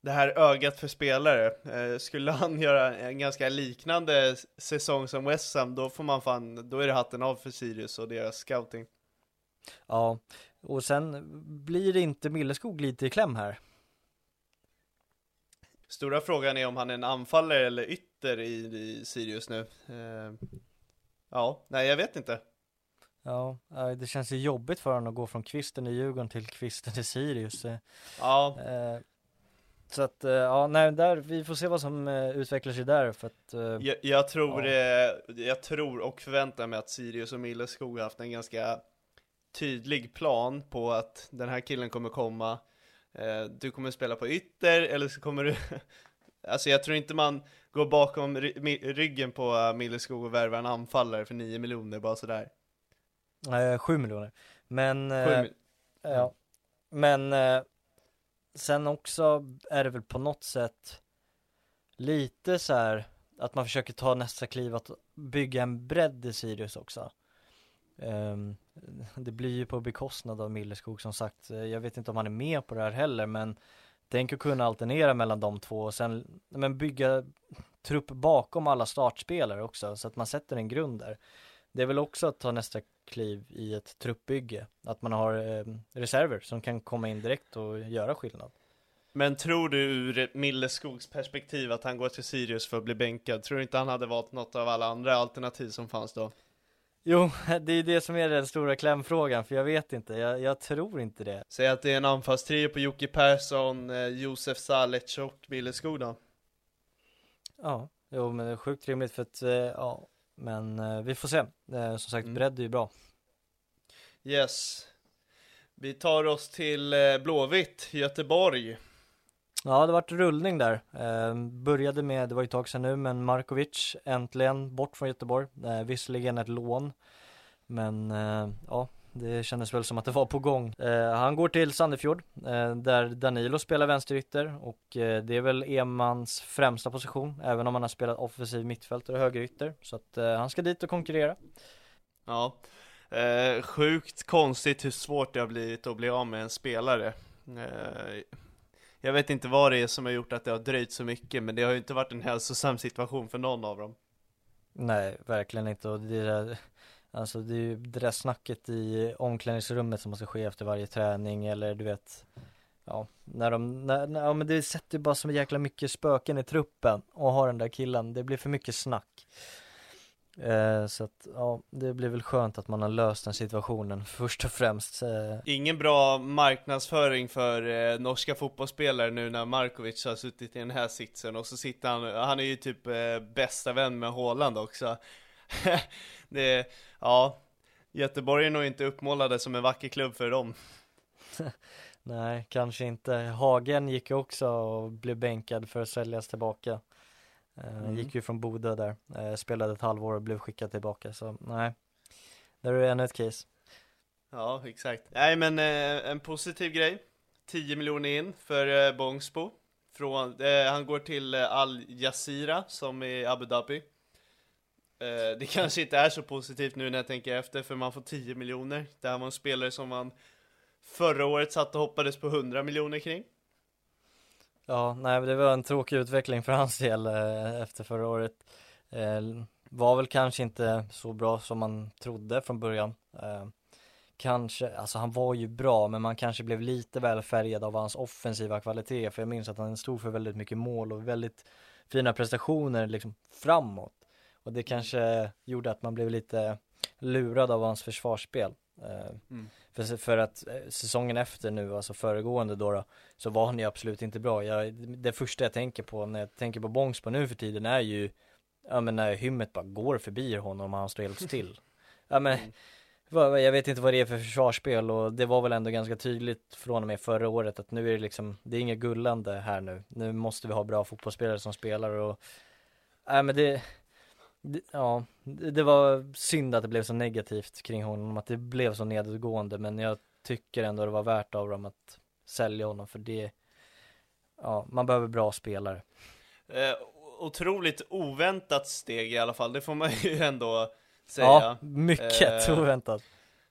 det här ögat för spelare. Eh, skulle han göra en ganska liknande säsong som West Ham, då får man fan, då är det hatten av för Sirius och deras scouting. Ja, och sen blir det inte Milleskog lite i kläm här? Stora frågan är om han är en anfallare eller ytter i, i Sirius nu. Eh, ja, nej jag vet inte. Ja, det känns ju jobbigt för honom att gå från kvisten i Djurgården till kvisten i Sirius. Eh, ja. Eh, så att, eh, ja, nej, där, vi får se vad som eh, utvecklar sig där för att eh, jag, jag, tror, ja. jag tror och förväntar mig att Sirius och Milleskog har haft en ganska tydlig plan på att den här killen kommer komma Eh, du kommer spela på ytter, eller så kommer du Alltså jag tror inte man går bakom ryggen på eh, Milleskog och värvar en anfallare för 9 miljoner bara sådär. Nej, 7 miljoner. Men, eh, mil ja. Men eh, Sen också är det väl på något sätt Lite så här, Att man försöker ta nästa kliv att bygga en bredd i Sirius också. Um, det blir ju på bekostnad av Milleskog som sagt. Jag vet inte om han är med på det här heller, men tänk att kunna alternera mellan de två och sen men bygga trupp bakom alla startspelare också, så att man sätter en grund där. Det är väl också att ta nästa kliv i ett truppbygge, att man har eh, reserver som kan komma in direkt och göra skillnad. Men tror du ur Milleskogs perspektiv att han går till Sirius för att bli bänkad? Tror du inte han hade valt något av alla andra alternativ som fanns då? Jo, det är det som är den stora klämfrågan, för jag vet inte, jag, jag tror inte det. Säg att det är en anfallstrio på Jocke Persson, eh, Josef Salec och Billeskog då? Ja, jo men det är sjukt rimligt för att, eh, ja, men eh, vi får se. Som sagt, mm. bredd är ju bra. Yes. Vi tar oss till Blåvitt, Göteborg. Ja, det vart rullning där. Eh, började med, det var ju ett tag sedan nu, men Markovic äntligen bort från Göteborg. Eh, visserligen ett lån, men eh, ja, det kändes väl som att det var på gång. Eh, han går till Sandefjord, eh, där Danilo spelar vänsterytter och eh, det är väl Emans främsta position, även om han har spelat offensiv mittfältare och högerytter. Så att eh, han ska dit och konkurrera. Ja, eh, sjukt konstigt hur svårt det har blivit att bli av med en spelare. Eh, jag vet inte vad det är som har gjort att det har dröjt så mycket, men det har ju inte varit en hälsosam situation för någon av dem. Nej, verkligen inte. Och det är, Alltså det är ju det där snacket i omklädningsrummet som måste ske efter varje träning eller du vet Ja, när de, när, när, ja men det sätter ju bara så jäkla mycket spöken i truppen och ha den där killen, det blir för mycket snack eh, Så att, ja, det blir väl skönt att man har löst den situationen först och främst eh. Ingen bra marknadsföring för eh, norska fotbollsspelare nu när Markovic har suttit i den här sitsen och så sitter han, han är ju typ eh, bästa vän med Håland också Det, ja Göteborg är nog inte uppmålade som en vacker klubb för dem Nej, kanske inte. Hagen gick ju också och blev bänkad för att säljas tillbaka. Eh, mm. Gick ju från Bodö där, eh, spelade ett halvår och blev skickad tillbaka, så nej. Där är det ännu ett case. Ja, exakt. Nej, men eh, en positiv grej. 10 miljoner in för Bångsbo. Från, eh, han går till Al Jazeera som är i Abu Dhabi. Eh, det kanske inte är så positivt nu när jag tänker efter, för man får 10 miljoner. Det här var en spelare som man förra året satt och hoppades på 100 miljoner kring. Ja, nej det var en tråkig utveckling för hans del eh, efter förra året. Eh, var väl kanske inte så bra som man trodde från början. Eh, kanske, alltså han var ju bra men man kanske blev lite väl färgad av hans offensiva kvalitet för jag minns att han stod för väldigt mycket mål och väldigt fina prestationer liksom framåt. Och det kanske gjorde att man blev lite lurad av hans försvarsspel. Mm. För, för att eh, säsongen efter nu, alltså föregående då, då så var han ju absolut inte bra. Jag, det första jag tänker på när jag tänker på Bångsbo nu för tiden är ju, ja men när hymmet bara går förbi honom och han står helt still. ja men, mm. jag vet inte vad det är för försvarsspel och det var väl ändå ganska tydligt från och med förra året att nu är det liksom, det är inget gullande här nu. Nu måste vi ha bra fotbollsspelare som spelar och, ja men det ja, det var synd att det blev så negativt kring honom, att det blev så nedåtgående, men jag tycker ändå det var värt av dem att sälja honom, för det, ja, man behöver bra spelare. Eh, otroligt oväntat steg i alla fall, det får man ju ändå säga. Ja, mycket eh, oväntat.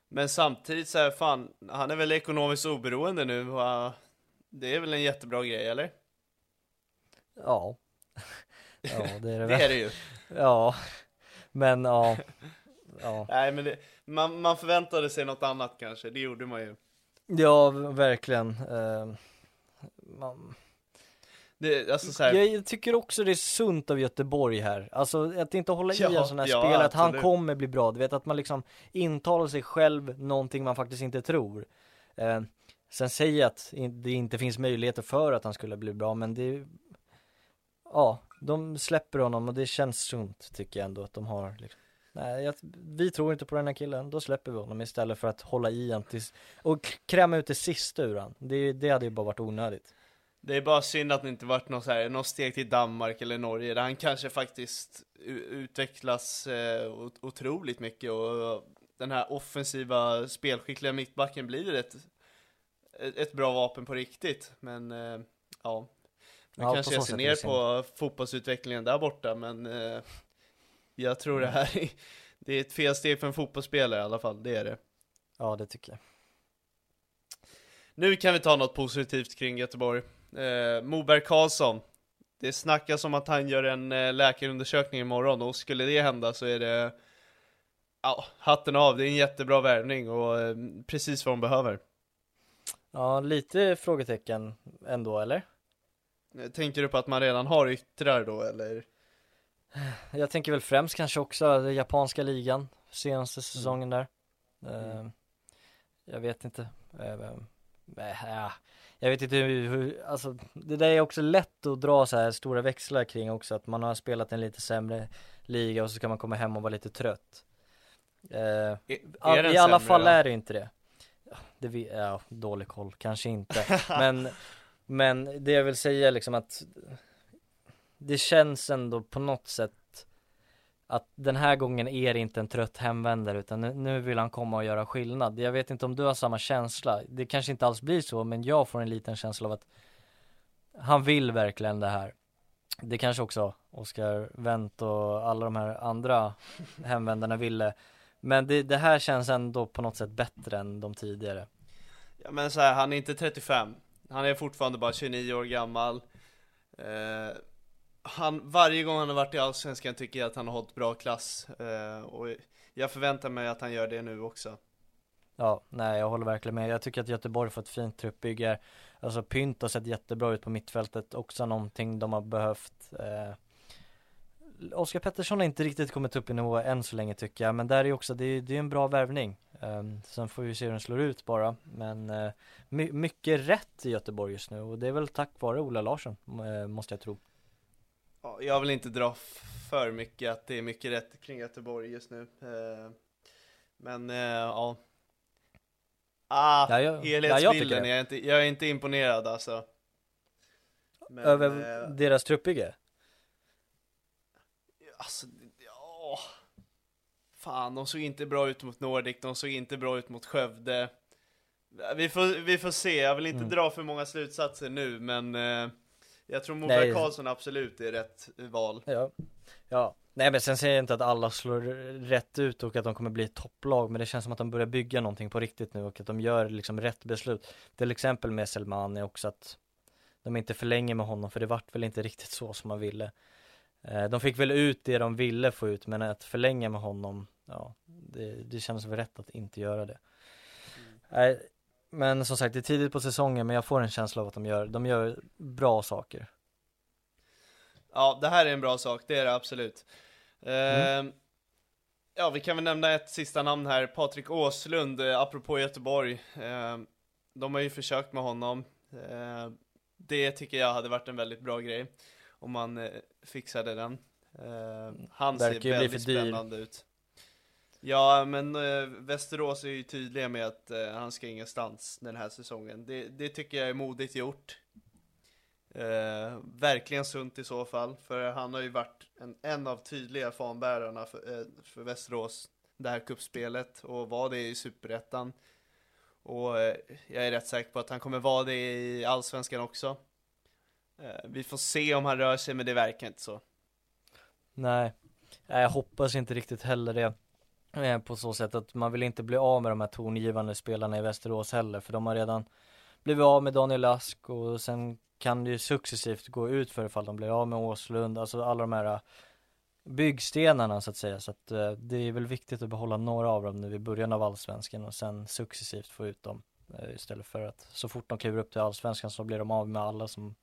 Men samtidigt så här, fan, han är väl ekonomiskt oberoende nu, va? det är väl en jättebra grej, eller? Ja. Ja, det är det Det är det ju. Ja, men ja. ja. Nej men det, man, man förväntade sig något annat kanske, det gjorde man ju. Ja, verkligen. Uh, man... Det, alltså här... Jag tycker också det är sunt av Göteborg här, alltså att inte hålla ja, i en sån här ja, spel, att han kommer bli bra, du vet att man liksom intalar sig själv någonting man faktiskt inte tror. Uh, sen säger jag att det inte finns möjligheter för att han skulle bli bra, men det, ja, de släpper honom och det känns sunt tycker jag ändå att de har liksom. Nej, jag, vi tror inte på den här killen, då släpper vi honom istället för att hålla i han tills, och kräma ut det sista ur han. Det, det hade ju bara varit onödigt. Det är bara synd att det inte varit något, så här, något steg till Danmark eller Norge, där han kanske faktiskt utvecklas eh, otroligt mycket och den här offensiva spelskickliga mittbacken blir ett, ett bra vapen på riktigt. Men eh, ja, nu ja, kanske jag ser ner på fotbollsutvecklingen där borta, men eh, jag tror det här är, det är ett fel steg för en fotbollsspelare i alla fall, det är det. Ja, det tycker jag. Nu kan vi ta något positivt kring Göteborg. Eh, Moberg Karlsson. Det snackas om att han gör en eh, läkarundersökning imorgon och skulle det hända så är det Ja, hatten av, det är en jättebra värvning och eh, precis vad de behöver. Ja, lite frågetecken ändå, eller? Tänker du på att man redan har yttrar då eller? Jag tänker väl främst kanske också den japanska ligan senaste mm. säsongen där. Mm. Jag vet inte. Uh, jag vet inte hur, hur, alltså det där är också lätt att dra så här stora växlar kring också att man har spelat en lite sämre liga och så ska man komma hem och vara lite trött. Uh, är, är I alla fall då? är det inte det. Det vi, ja, dålig koll, kanske inte. Men men det jag vill säga liksom att det känns ändå på något sätt att den här gången är det inte en trött hemvändare utan nu, vill han komma och göra skillnad. Jag vet inte om du har samma känsla. Det kanske inte alls blir så, men jag får en liten känsla av att han vill verkligen det här. Det kanske också Oskar Wendt och alla de här andra hemvändarna ville. Men det, det här känns ändå på något sätt bättre än de tidigare. Ja men så här, han är inte 35 han är fortfarande bara 29 år gammal eh, han, Varje gång han har varit i Allsvenskan tycker jag att han har hållit bra klass eh, Och jag förväntar mig att han gör det nu också. Ja, nej jag håller verkligen med. Jag tycker att Göteborg får ett fint truppbygge. Alltså Pynt har sett jättebra ut på mittfältet, också någonting de har behövt. Eh, Oskar Pettersson har inte riktigt kommit upp i nivå än så länge tycker jag, men där är också, det är, det är en bra värvning. Um, sen får vi se hur den slår ut bara, men uh, my mycket rätt i Göteborg just nu och det är väl tack vare Ola Larsson, uh, måste jag tro. Ja, jag vill inte dra för mycket att det är mycket rätt kring Göteborg just nu. Uh, men ja. Ah, ja, jag, helhetsbilden, ja, jag, är inte, jag är inte imponerad alltså. Men, Över deras truppbygge? Alltså, ja. Fan, de såg inte bra ut mot Nordic, de såg inte bra ut mot Skövde. Vi får, vi får se, jag vill inte mm. dra för många slutsatser nu, men eh, jag tror Moberg Karlsson absolut är rätt val. Ja. ja, nej men sen säger jag inte att alla slår rätt ut och att de kommer bli ett topplag, men det känns som att de börjar bygga någonting på riktigt nu och att de gör liksom rätt beslut. Till exempel med Selmani också att de inte förlänger med honom, för det vart väl inte riktigt så som man ville. Eh, de fick väl ut det de ville få ut men att förlänga med honom, ja, det, det känns väl rätt att inte göra det. Mm. men som sagt, det är tidigt på säsongen men jag får en känsla av att de gör, de gör bra saker. Ja, det här är en bra sak, det är det absolut. Mm. Uh, ja, vi kan väl nämna ett sista namn här, Patrik Åslund, uh, apropå Göteborg. Uh, de har ju försökt med honom. det tycker jag hade varit en väldigt bra grej om man eh, fixade den. Eh, han Verkar ser väldigt spännande ut. Ja, men eh, Västerås är ju tydliga med att eh, han ska ingenstans den här säsongen. Det, det tycker jag är modigt gjort. Eh, verkligen sunt i så fall, för han har ju varit en, en av tydliga fanbärarna för, eh, för Västerås det här kuppspelet och var det i Superettan. Och eh, jag är rätt säker på att han kommer vara det i Allsvenskan också. Eh, vi får se om han rör sig, men det verkar inte så. Nej, jag hoppas inte riktigt heller det. Eh, på så sätt att man vill inte bli av med de här tongivande spelarna i Västerås heller, för de har redan blivit av med Daniel Ask och sen kan det ju successivt gå ut för ifall de blir av med Åslund, alltså alla de här eh, byggstenarna så att säga, så att det är väl viktigt att behålla några av dem nu i början av allsvenskan och sen successivt få ut dem istället för att så fort de kliver upp till allsvenskan så blir de av med alla som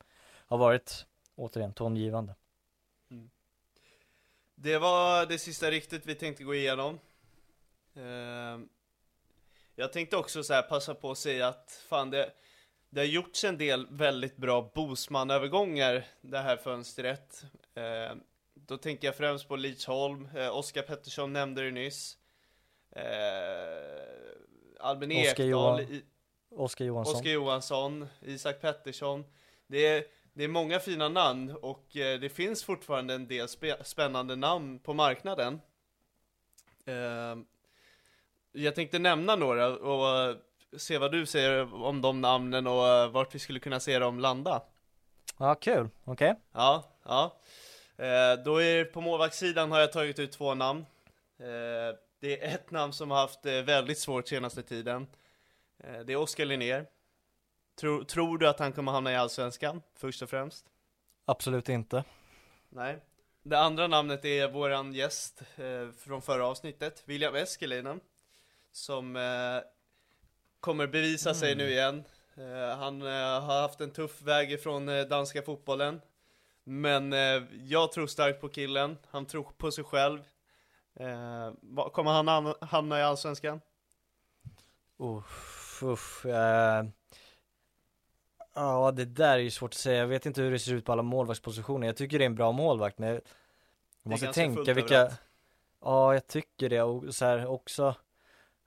har varit återigen tongivande. Mm. Det var det sista riktigt vi tänkte gå igenom. Uh, jag tänkte också så här passa på att säga att fan det, det har gjorts en del väldigt bra Bosman-övergångar det här fönstret. Uh, då tänker jag främst på Lidsholm, uh, Oskar Pettersson nämnde det nyss. Uh, Albin Ekdal, Oskar Johansson. Oskar Johansson, Isak Pettersson. Det är det är många fina namn och eh, det finns fortfarande en del spännande namn på marknaden. Eh, jag tänkte nämna några och eh, se vad du säger om de namnen och vart vi skulle kunna se dem landa. Ja, kul. Okej. Okay. Ja, ja. Då är på målvaktssidan har jag tagit ut två namn. Det är ett namn som har haft väldigt svårt senaste tiden. Det är Oskar Linnér. Tror, tror du att han kommer hamna i Allsvenskan, först och främst? Absolut inte. Nej. Det andra namnet är våran gäst eh, från förra avsnittet, William Eskelinen. Som eh, kommer bevisa mm. sig nu igen. Eh, han eh, har haft en tuff väg ifrån eh, danska fotbollen. Men eh, jag tror starkt på killen, han tror på sig själv. kommer han hamna i Allsvenskan? Uff, uff. Ja det där är ju svårt att säga, jag vet inte hur det ser ut på alla målvaktspositioner. Jag tycker det är en bra målvakt men jag måste tänka vilka överallt. Ja jag tycker det. Och så här också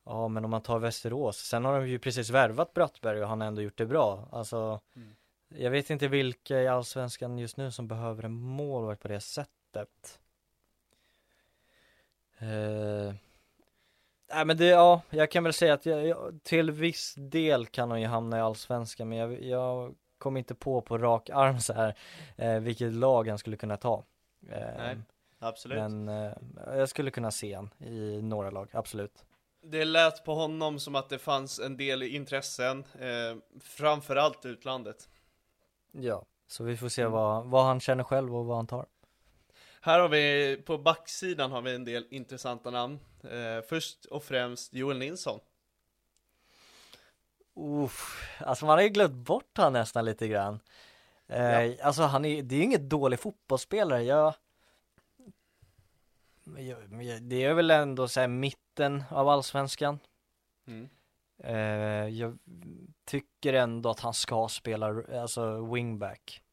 Ja men om man tar Västerås, sen har de ju precis värvat Brattberg och han har ändå gjort det bra. Alltså mm. Jag vet inte vilka i Allsvenskan just nu som behöver en målvakt på det sättet. Uh, Nej men det, ja, jag kan väl säga att jag, jag, till viss del kan hon ju hamna i allsvenskan men jag, jag kommer inte på på rak arm så här eh, vilket lag han skulle kunna ta. Eh, Nej, absolut. Men eh, jag skulle kunna se han i några lag, absolut. Det lät på honom som att det fanns en del intressen, eh, framförallt utlandet. Ja, så vi får se mm. vad, vad han känner själv och vad han tar. Här har vi, på backsidan har vi en del intressanta namn. Eh, först och främst Joel Nilsson. Uff, alltså man har ju glömt bort han nästan lite grann. Eh, Ja. Alltså han är, det är ju inget dålig fotbollsspelare, jag Det är väl ändå så här mitten av allsvenskan. Mm. Eh, jag tycker ändå att han ska spela, alltså wingback.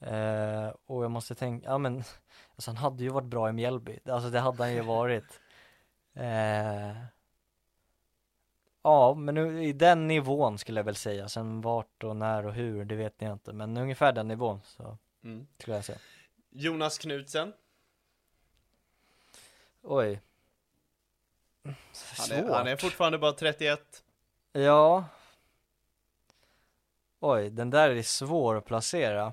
Eh, och jag måste tänka, ja men, alltså han hade ju varit bra i Mjällby, alltså det hade han ju varit. Eh, ja, men nu, i den nivån skulle jag väl säga, sen vart och när och hur, det vet jag inte, men ungefär den nivån så Mm. skulle jag säga. Jonas Knutsen. Oj. Han Svårt. är, han är fortfarande bara 31. Ja. Oj, den där är svår att placera.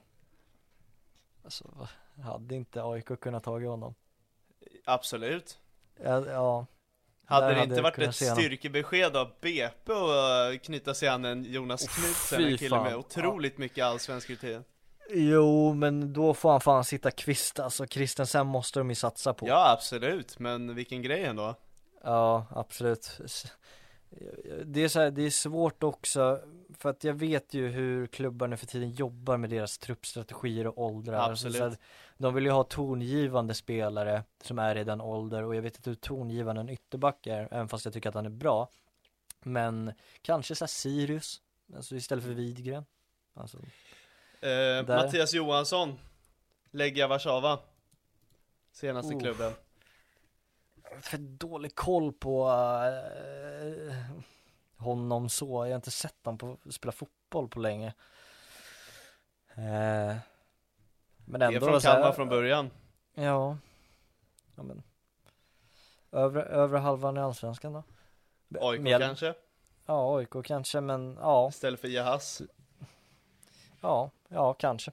Alltså, hade inte AIK kunnat tagit honom? Absolut. Ja, ja. Hade det hade inte varit ett styrkebesked av BP och knyta sig an en Jonas Oh, Knutsen, en kille med otroligt mycket allsvensk rutin. Jo, men då får han fan sitta kvist alltså. Kristensen måste de ju satsa på. Ja, absolut, men vilken grej ändå. Ja, absolut. Det är så här, det är svårt också för att jag vet ju hur klubbar nu för tiden jobbar med deras truppstrategier och åldrar. Absolut. så här, de vill ju ha tongivande spelare som är i den ålder och jag vet inte hur tongivande en ytterback är, även fast jag tycker att han är bra. Men kanske så här Sirius, alltså istället för Widgren. Alltså, Eh, Mattias Johansson, Legia Warszawa. Senaste Oh. klubben. För dålig koll på eh, honom så. Jag har inte sett honom spela fotboll på länge. Eh, men Det är ändå från Kalmar från början. Ja. ja men. Övre, övre halvan i allsvenskan då? AIK Mjäl- kanske? Ja, AIK kanske, men ja, Istället för Jahas. ja, ja kanske.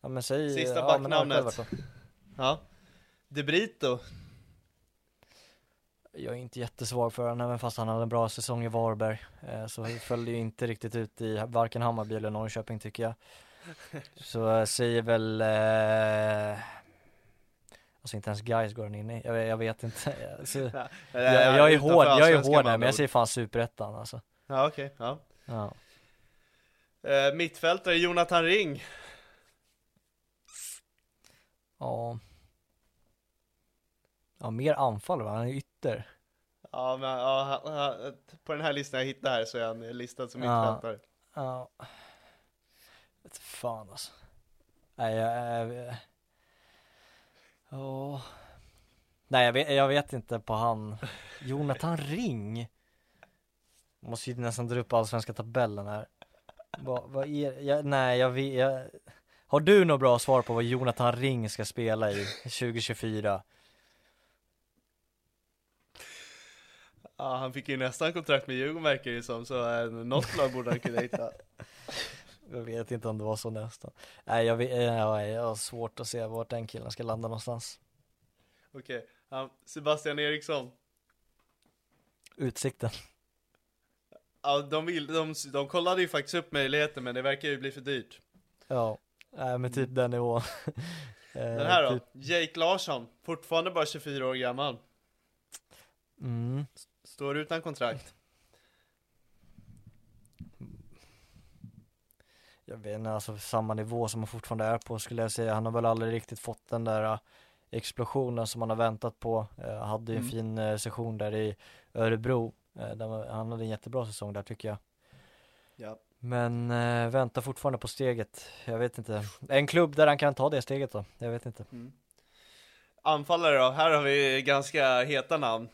Ja men säg Sista backnamnet. Ja. De Brito. Jag är inte jättesvag för honom, även fast han hade en bra säsong i Varberg. Eh, så följde ju inte riktigt ut i varken Hammarby eller Norrköping tycker jag. Så jag säger väl eh, Alltså inte ens guys går han in i, jag, jag vet inte. Alltså, jag, jag är hård, jag är hård där, men jag säger fan superettan alltså. Ja, okej. Ja. Ja. Eh, mittfältare Jonathan Ring. Ja. Ja, mer anfall va? Han är ytter. Ja, men ja, han- han- på den här listan jag hittade här så är han listad som Ja. mittfältare. Ja. Vet fan alltså. Nej, jag... jag Ja. Nej, jag vet, jag vet inte på han. Jonathan Ring. Måste ju nästan dra upp allsvenska tabellen här. Vad, vad är, jag, nej jag vet, jag, Har du något bra svar på vad Jonathan Ring ska spela i 2024? Ja, han fick ju nästan kontrakt med Djurgården verkar det som, så eh, något lag borde han kunna hitta. Jag vet inte om det var så nästan. Nej, jag, vet, jag, jag har svårt att se vart den killen ska landa någonstans. Okej, ja, Sebastian Eriksson. Utsikten. Ja, de, vill, de, de kollade ju faktiskt upp möjligheten, men det verkar ju bli för dyrt. Ja, nej men typ den nivån. Eh, Den här då? Typ, Jake Larsson, fortfarande bara 24 år gammal. mm, Står utan kontrakt. jag vet inte, alltså samma nivå som han fortfarande är på skulle jag säga. Han har väl aldrig riktigt fått den där eh, explosionen som han har väntat på. Eh, hade ju en Mm. fin eh, session där i Örebro. Där han hade en jättebra säsong där tycker jag. Ja. Men eh, väntar fortfarande på steget. Jag vet inte. En klubb där han kan ta det steget då. Jag vet inte. Mm. Anfallare då? Här har vi ganska heta namn.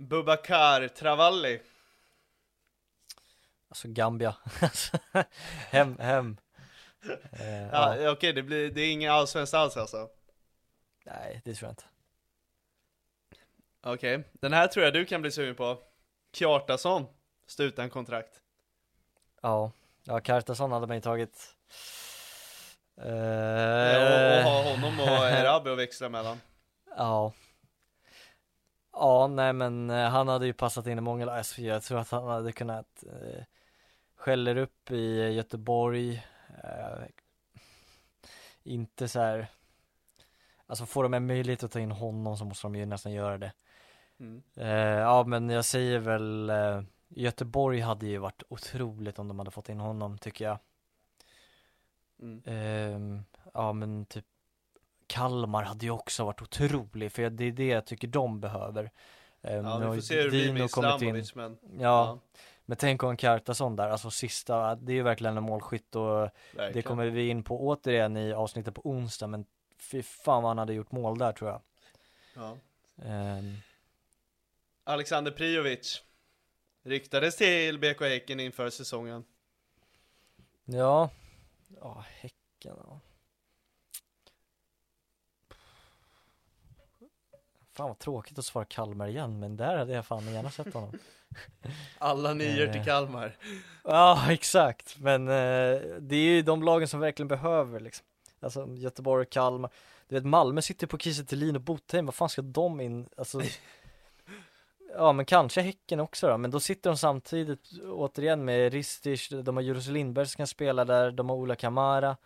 Bubakar Travalli. Alltså Gambia. Hem, hem. Eh, Ja, ja. Okej, det, blir, det är inga allsvenskt alls alltså. Nej, det tror jag inte. Okej, den här tror jag du kan bli sugen på. Kjartason, står utan kontrakt. Ja, ja Kartason hade man ju tagit. Eh, Ja, och ha honom och Erabi att växla mellan. Ja. Ja, nej men eh, han hade ju passat in i många lag. Jag tror att han hade kunnat eh, skäller upp i Göteborg. Eh, inte så här Alltså får de en möjlighet att ta in honom så måste de ju nästan göra det Mm. eh, Ja men jag säger väl eh, Göteborg hade ju varit otroligt om de hade fått in honom tycker jag Mm. Ehm, Ja men typ Kalmar hade ju också varit otrolig för det är det jag tycker de behöver. Ehm, Ja, vi får se hur det blir med Islamovic men Ja, men tänk om Kartason där, alltså sista, det är ju verkligen en målskytt och verkligen. det kommer vi in på återigen i avsnittet på onsdag men fy fan vad han hade gjort mål där tror jag. Ja. Ehm, Alexander Prijovic Ryktades till BK Häcken inför säsongen. Ja, ja Häcken ja. Fan vad tråkigt att svara Kalmar igen men där hade jag fan gärna sett honom. Alla nior Eh. till Kalmar. Ja exakt, men eh, det är ju de lagen som verkligen behöver liksom. Alltså Göteborg och Kalmar. Du vet Malmö sitter på Kiese Thelin och Botheim, vad fan ska de in, alltså Ja men kanske Häcken också då, men då sitter de samtidigt återigen med Ristich, de har Juros Lindberg som kan spela där, de har Ola Kamara.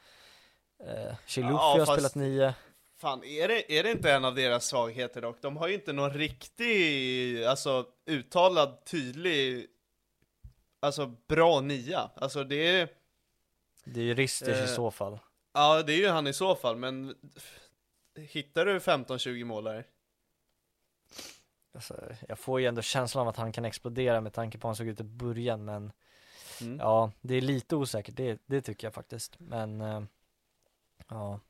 Eh, Chilufya Ja, har fast- spelat nio Fan, är det, är det inte en av deras svagheter dock? De har ju inte någon riktig, alltså uttalad, tydlig, alltså bra nia. Alltså det är, Det är ju Ristich i Eh, så fall ja det är ju han i så fall, men hittar du 15-20 målare? alltså, Jag får ju ändå känslan av att han kan explodera med tanke på hur han såg ut i början men Mm. Ja, det är lite osäkert, det, det tycker jag faktiskt Men eh, Ja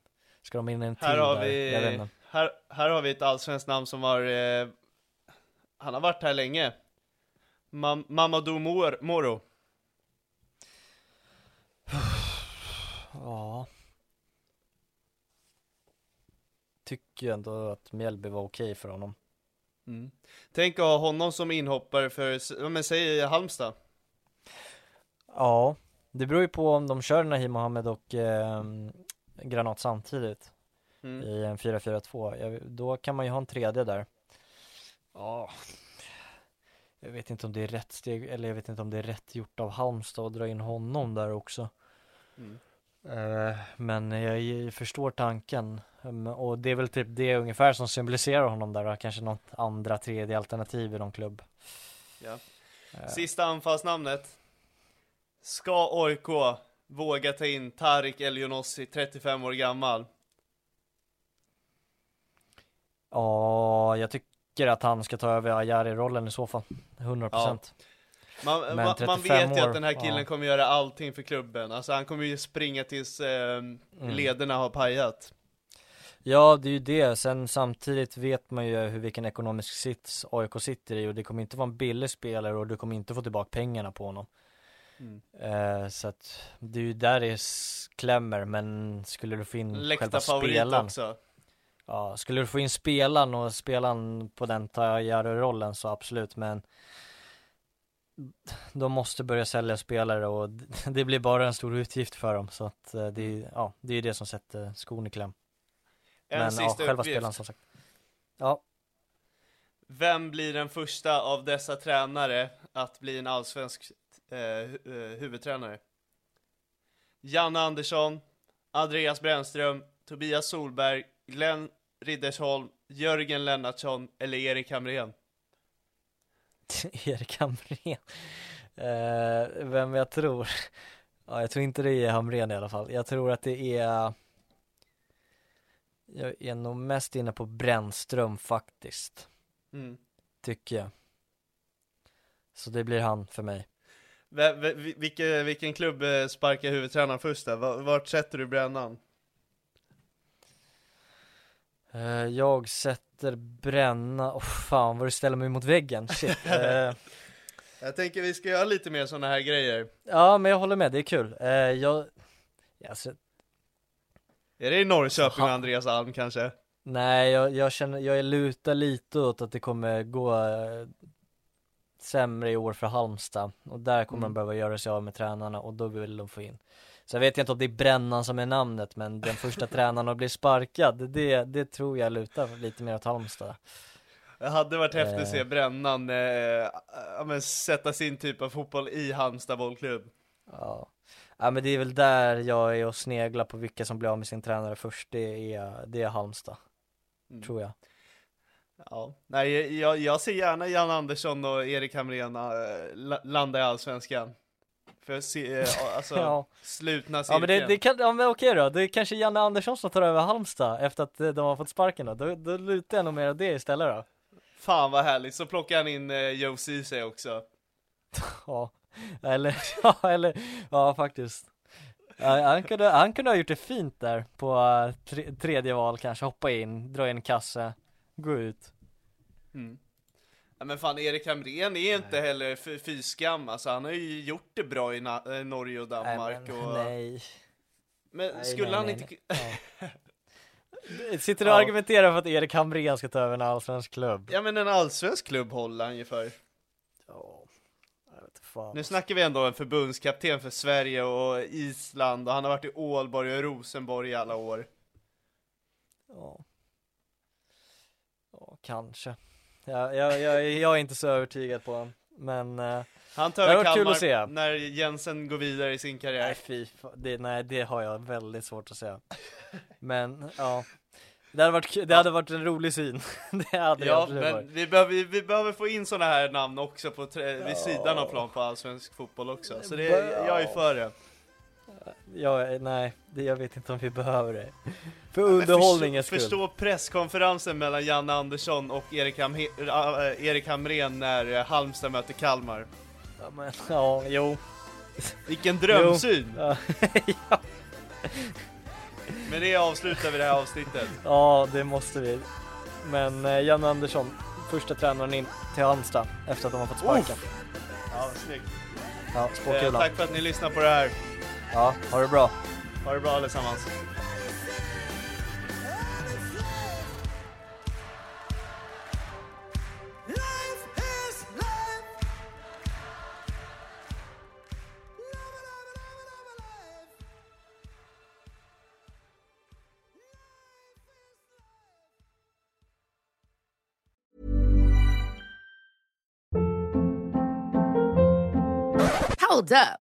Ska de in en till Här har där? Vi, inte. här, här har vi ett allsvenskt namn som har, eh, han har varit här länge. Mam Mamadou Mor Moro. Ja Tycker ändå att Mjällby var okej för honom Mm. Tänk att ha honom som inhoppare för, men säg Halmstad. Ja Det beror ju på om de kör Nahim Mohammed och eh, Granat samtidigt Mm. i en 4-4-2 Jag- Då kan man ju ha en tredje där Ja Jag vet inte om det är rätt steg, eller jag vet inte om det är rätt gjort av Halmstad att dra in honom där också Mm. Eh, Men jag förstår tanken Mm, Och det är väl typ det ungefär som symboliserar honom där då, kanske något andra tredje alternativ i någon klubb Ja. Eh, Sista anfallsnamnet. Ska OIK våga ta in Tarik Elionossi, 35 år gammal? Ja, jag tycker att han ska ta över Ajari-rollen i så fall 100% Man, Men man, man 35 vet ju år, att den här killen ja. kommer göra allting för klubben. Alltså han kommer ju springa tills eh, Mm. lederna har pajat. Ja, det är ju det. Sen samtidigt vet man ju hur vilken ekonomisk sits AIK sitter i och det kommer inte vara en billig spelare och du kommer inte få tillbaka pengarna på honom. Mm. Eh, så att det är ju där det klämmer, men skulle du få in själva Läktarfavorit spelaren, också. ja, skulle du få in spelaren och spelaren på den Tajaro-rollen så absolut, men de måste börja sälja spelare och det blir bara en stor utgift för dem så att eh, det är, ja, det är det som sätter skon i kläm. En men ja, sista själva uppgift. spelaren som sagt. Ja, Vem blir den första av dessa tränare att bli en allsvensk eh, eh, huvudtränare? Janne Andersson, Andreas Brännström, Tobias Solberg, Glenn Riddersholm, Jörgen Lennartsson eller Erik Hamrén? Erik Hamrén. Eh, vem jag tror? Ja, jag tror inte det är Hamrén i alla fall. Jag tror att det är Jag är nog mest inne på Brännström faktiskt, Mm. tycker jag. Så det blir han för mig. V- v- vilken, klubb eh, sparkar huvudtränaren först där? Va- Vart sätter du brännan? Eh, jag sätter bränna, oh, fan vad du ställer mig mot väggen, shit. Eh, Jag tänker vi ska göra lite mer sådana här grejer. ja men jag håller med, det är kul. Jag, alltså, Är det i Norrköping och Andreas Alm kanske? Nej, jag, jag känner, jag lutar lite åt att det kommer gå sämre i år för Halmstad och där kommer Mm. de behöva göra sig av med tränarna och då vill de få in Så jag vet inte om det är Brännan som är namnet men den första tränaren att bli sparkad, det, det tror jag lutar lite mer åt Halmstad Det hade varit häftigt att Eh. se Brännan eh, ja, men sätta sin typ av fotboll i Halmstad bollklubb. Ja, Ja men det är väl där jag är och sneglar på vilka som blir av med sin tränare först, det är, det är Halmstad, Mm. tror jag. Ja, nej jag, jag ser gärna Jan Andersson och Erik Hamrén äh, la- landa i Allsvenskan. För att se, äh, alltså, Ja. slutna Ja cirkeln. men det, det kan, ja men okej då, det är kanske Janne Andersson som tar över Halmstad efter att eh, de har fått sparken då, då, då lutar jag nog mer åt det istället då. Fan vad härligt, så plockar han in eh, Joe Ceesay också. Ja, eller, ja eller, ja faktiskt. Ja, han, kunde, han kunde ha gjort det fint där på eh, tre, tredje val kanske, hoppa in, dra in kasse, gå ut. Mm. Ja, men fan, Erik Hamrén är inte heller f- fy skam, alltså han har ju gjort det bra i Na- eh, Norge och Danmark nej, men, och... nej. Men Nej, skulle nej, han nej, inte... Ja. Sitter du och Ja. argumenterar för att Erik Hamrén ska ta över en allsvensk klubb? Ja men en allsvensk klubb håller han ju för. Ja, jag vet fan. Nu snackar vi ändå om en förbundskapten för Sverige och Island och han har varit i Ålborg och Rosenborg i alla år. Ja. Kanske. Ja, jag, jag, jag är inte så övertygad på honom, men eh, Han tar över Kalmar när Jensen går vidare i sin karriär. nej fy, det, nej det har jag väldigt svårt att säga. Men ja, det hade varit, det hade varit en rolig syn. det hade Ja, men varit. vi behöver, vi behöver få in sådana här namn också på vid sidan av plan på allsvensk fotboll också. Så det, jag är för det. Ja, nej, det, jag vet inte om vi behöver det. För Men underhållningens skull. förstå presskonferensen mellan Janne Andersson och Erik, Hamhe, äh, Erik Hamrén när äh, Halmstad möter Kalmar. Ja, men, ja, jo. Vilken drömsyn! Ja, ja, Med det avslutar vi det här avsnittet. ja, det måste vi. Men eh, Jan Andersson, första tränaren in till Halmstad efter att de har fått sparken. Ja, snyggt. Ja, Eh, tack för att ni lyssnar på det här. Ja, ha det bra. Ha det bra allesammans. Hold up.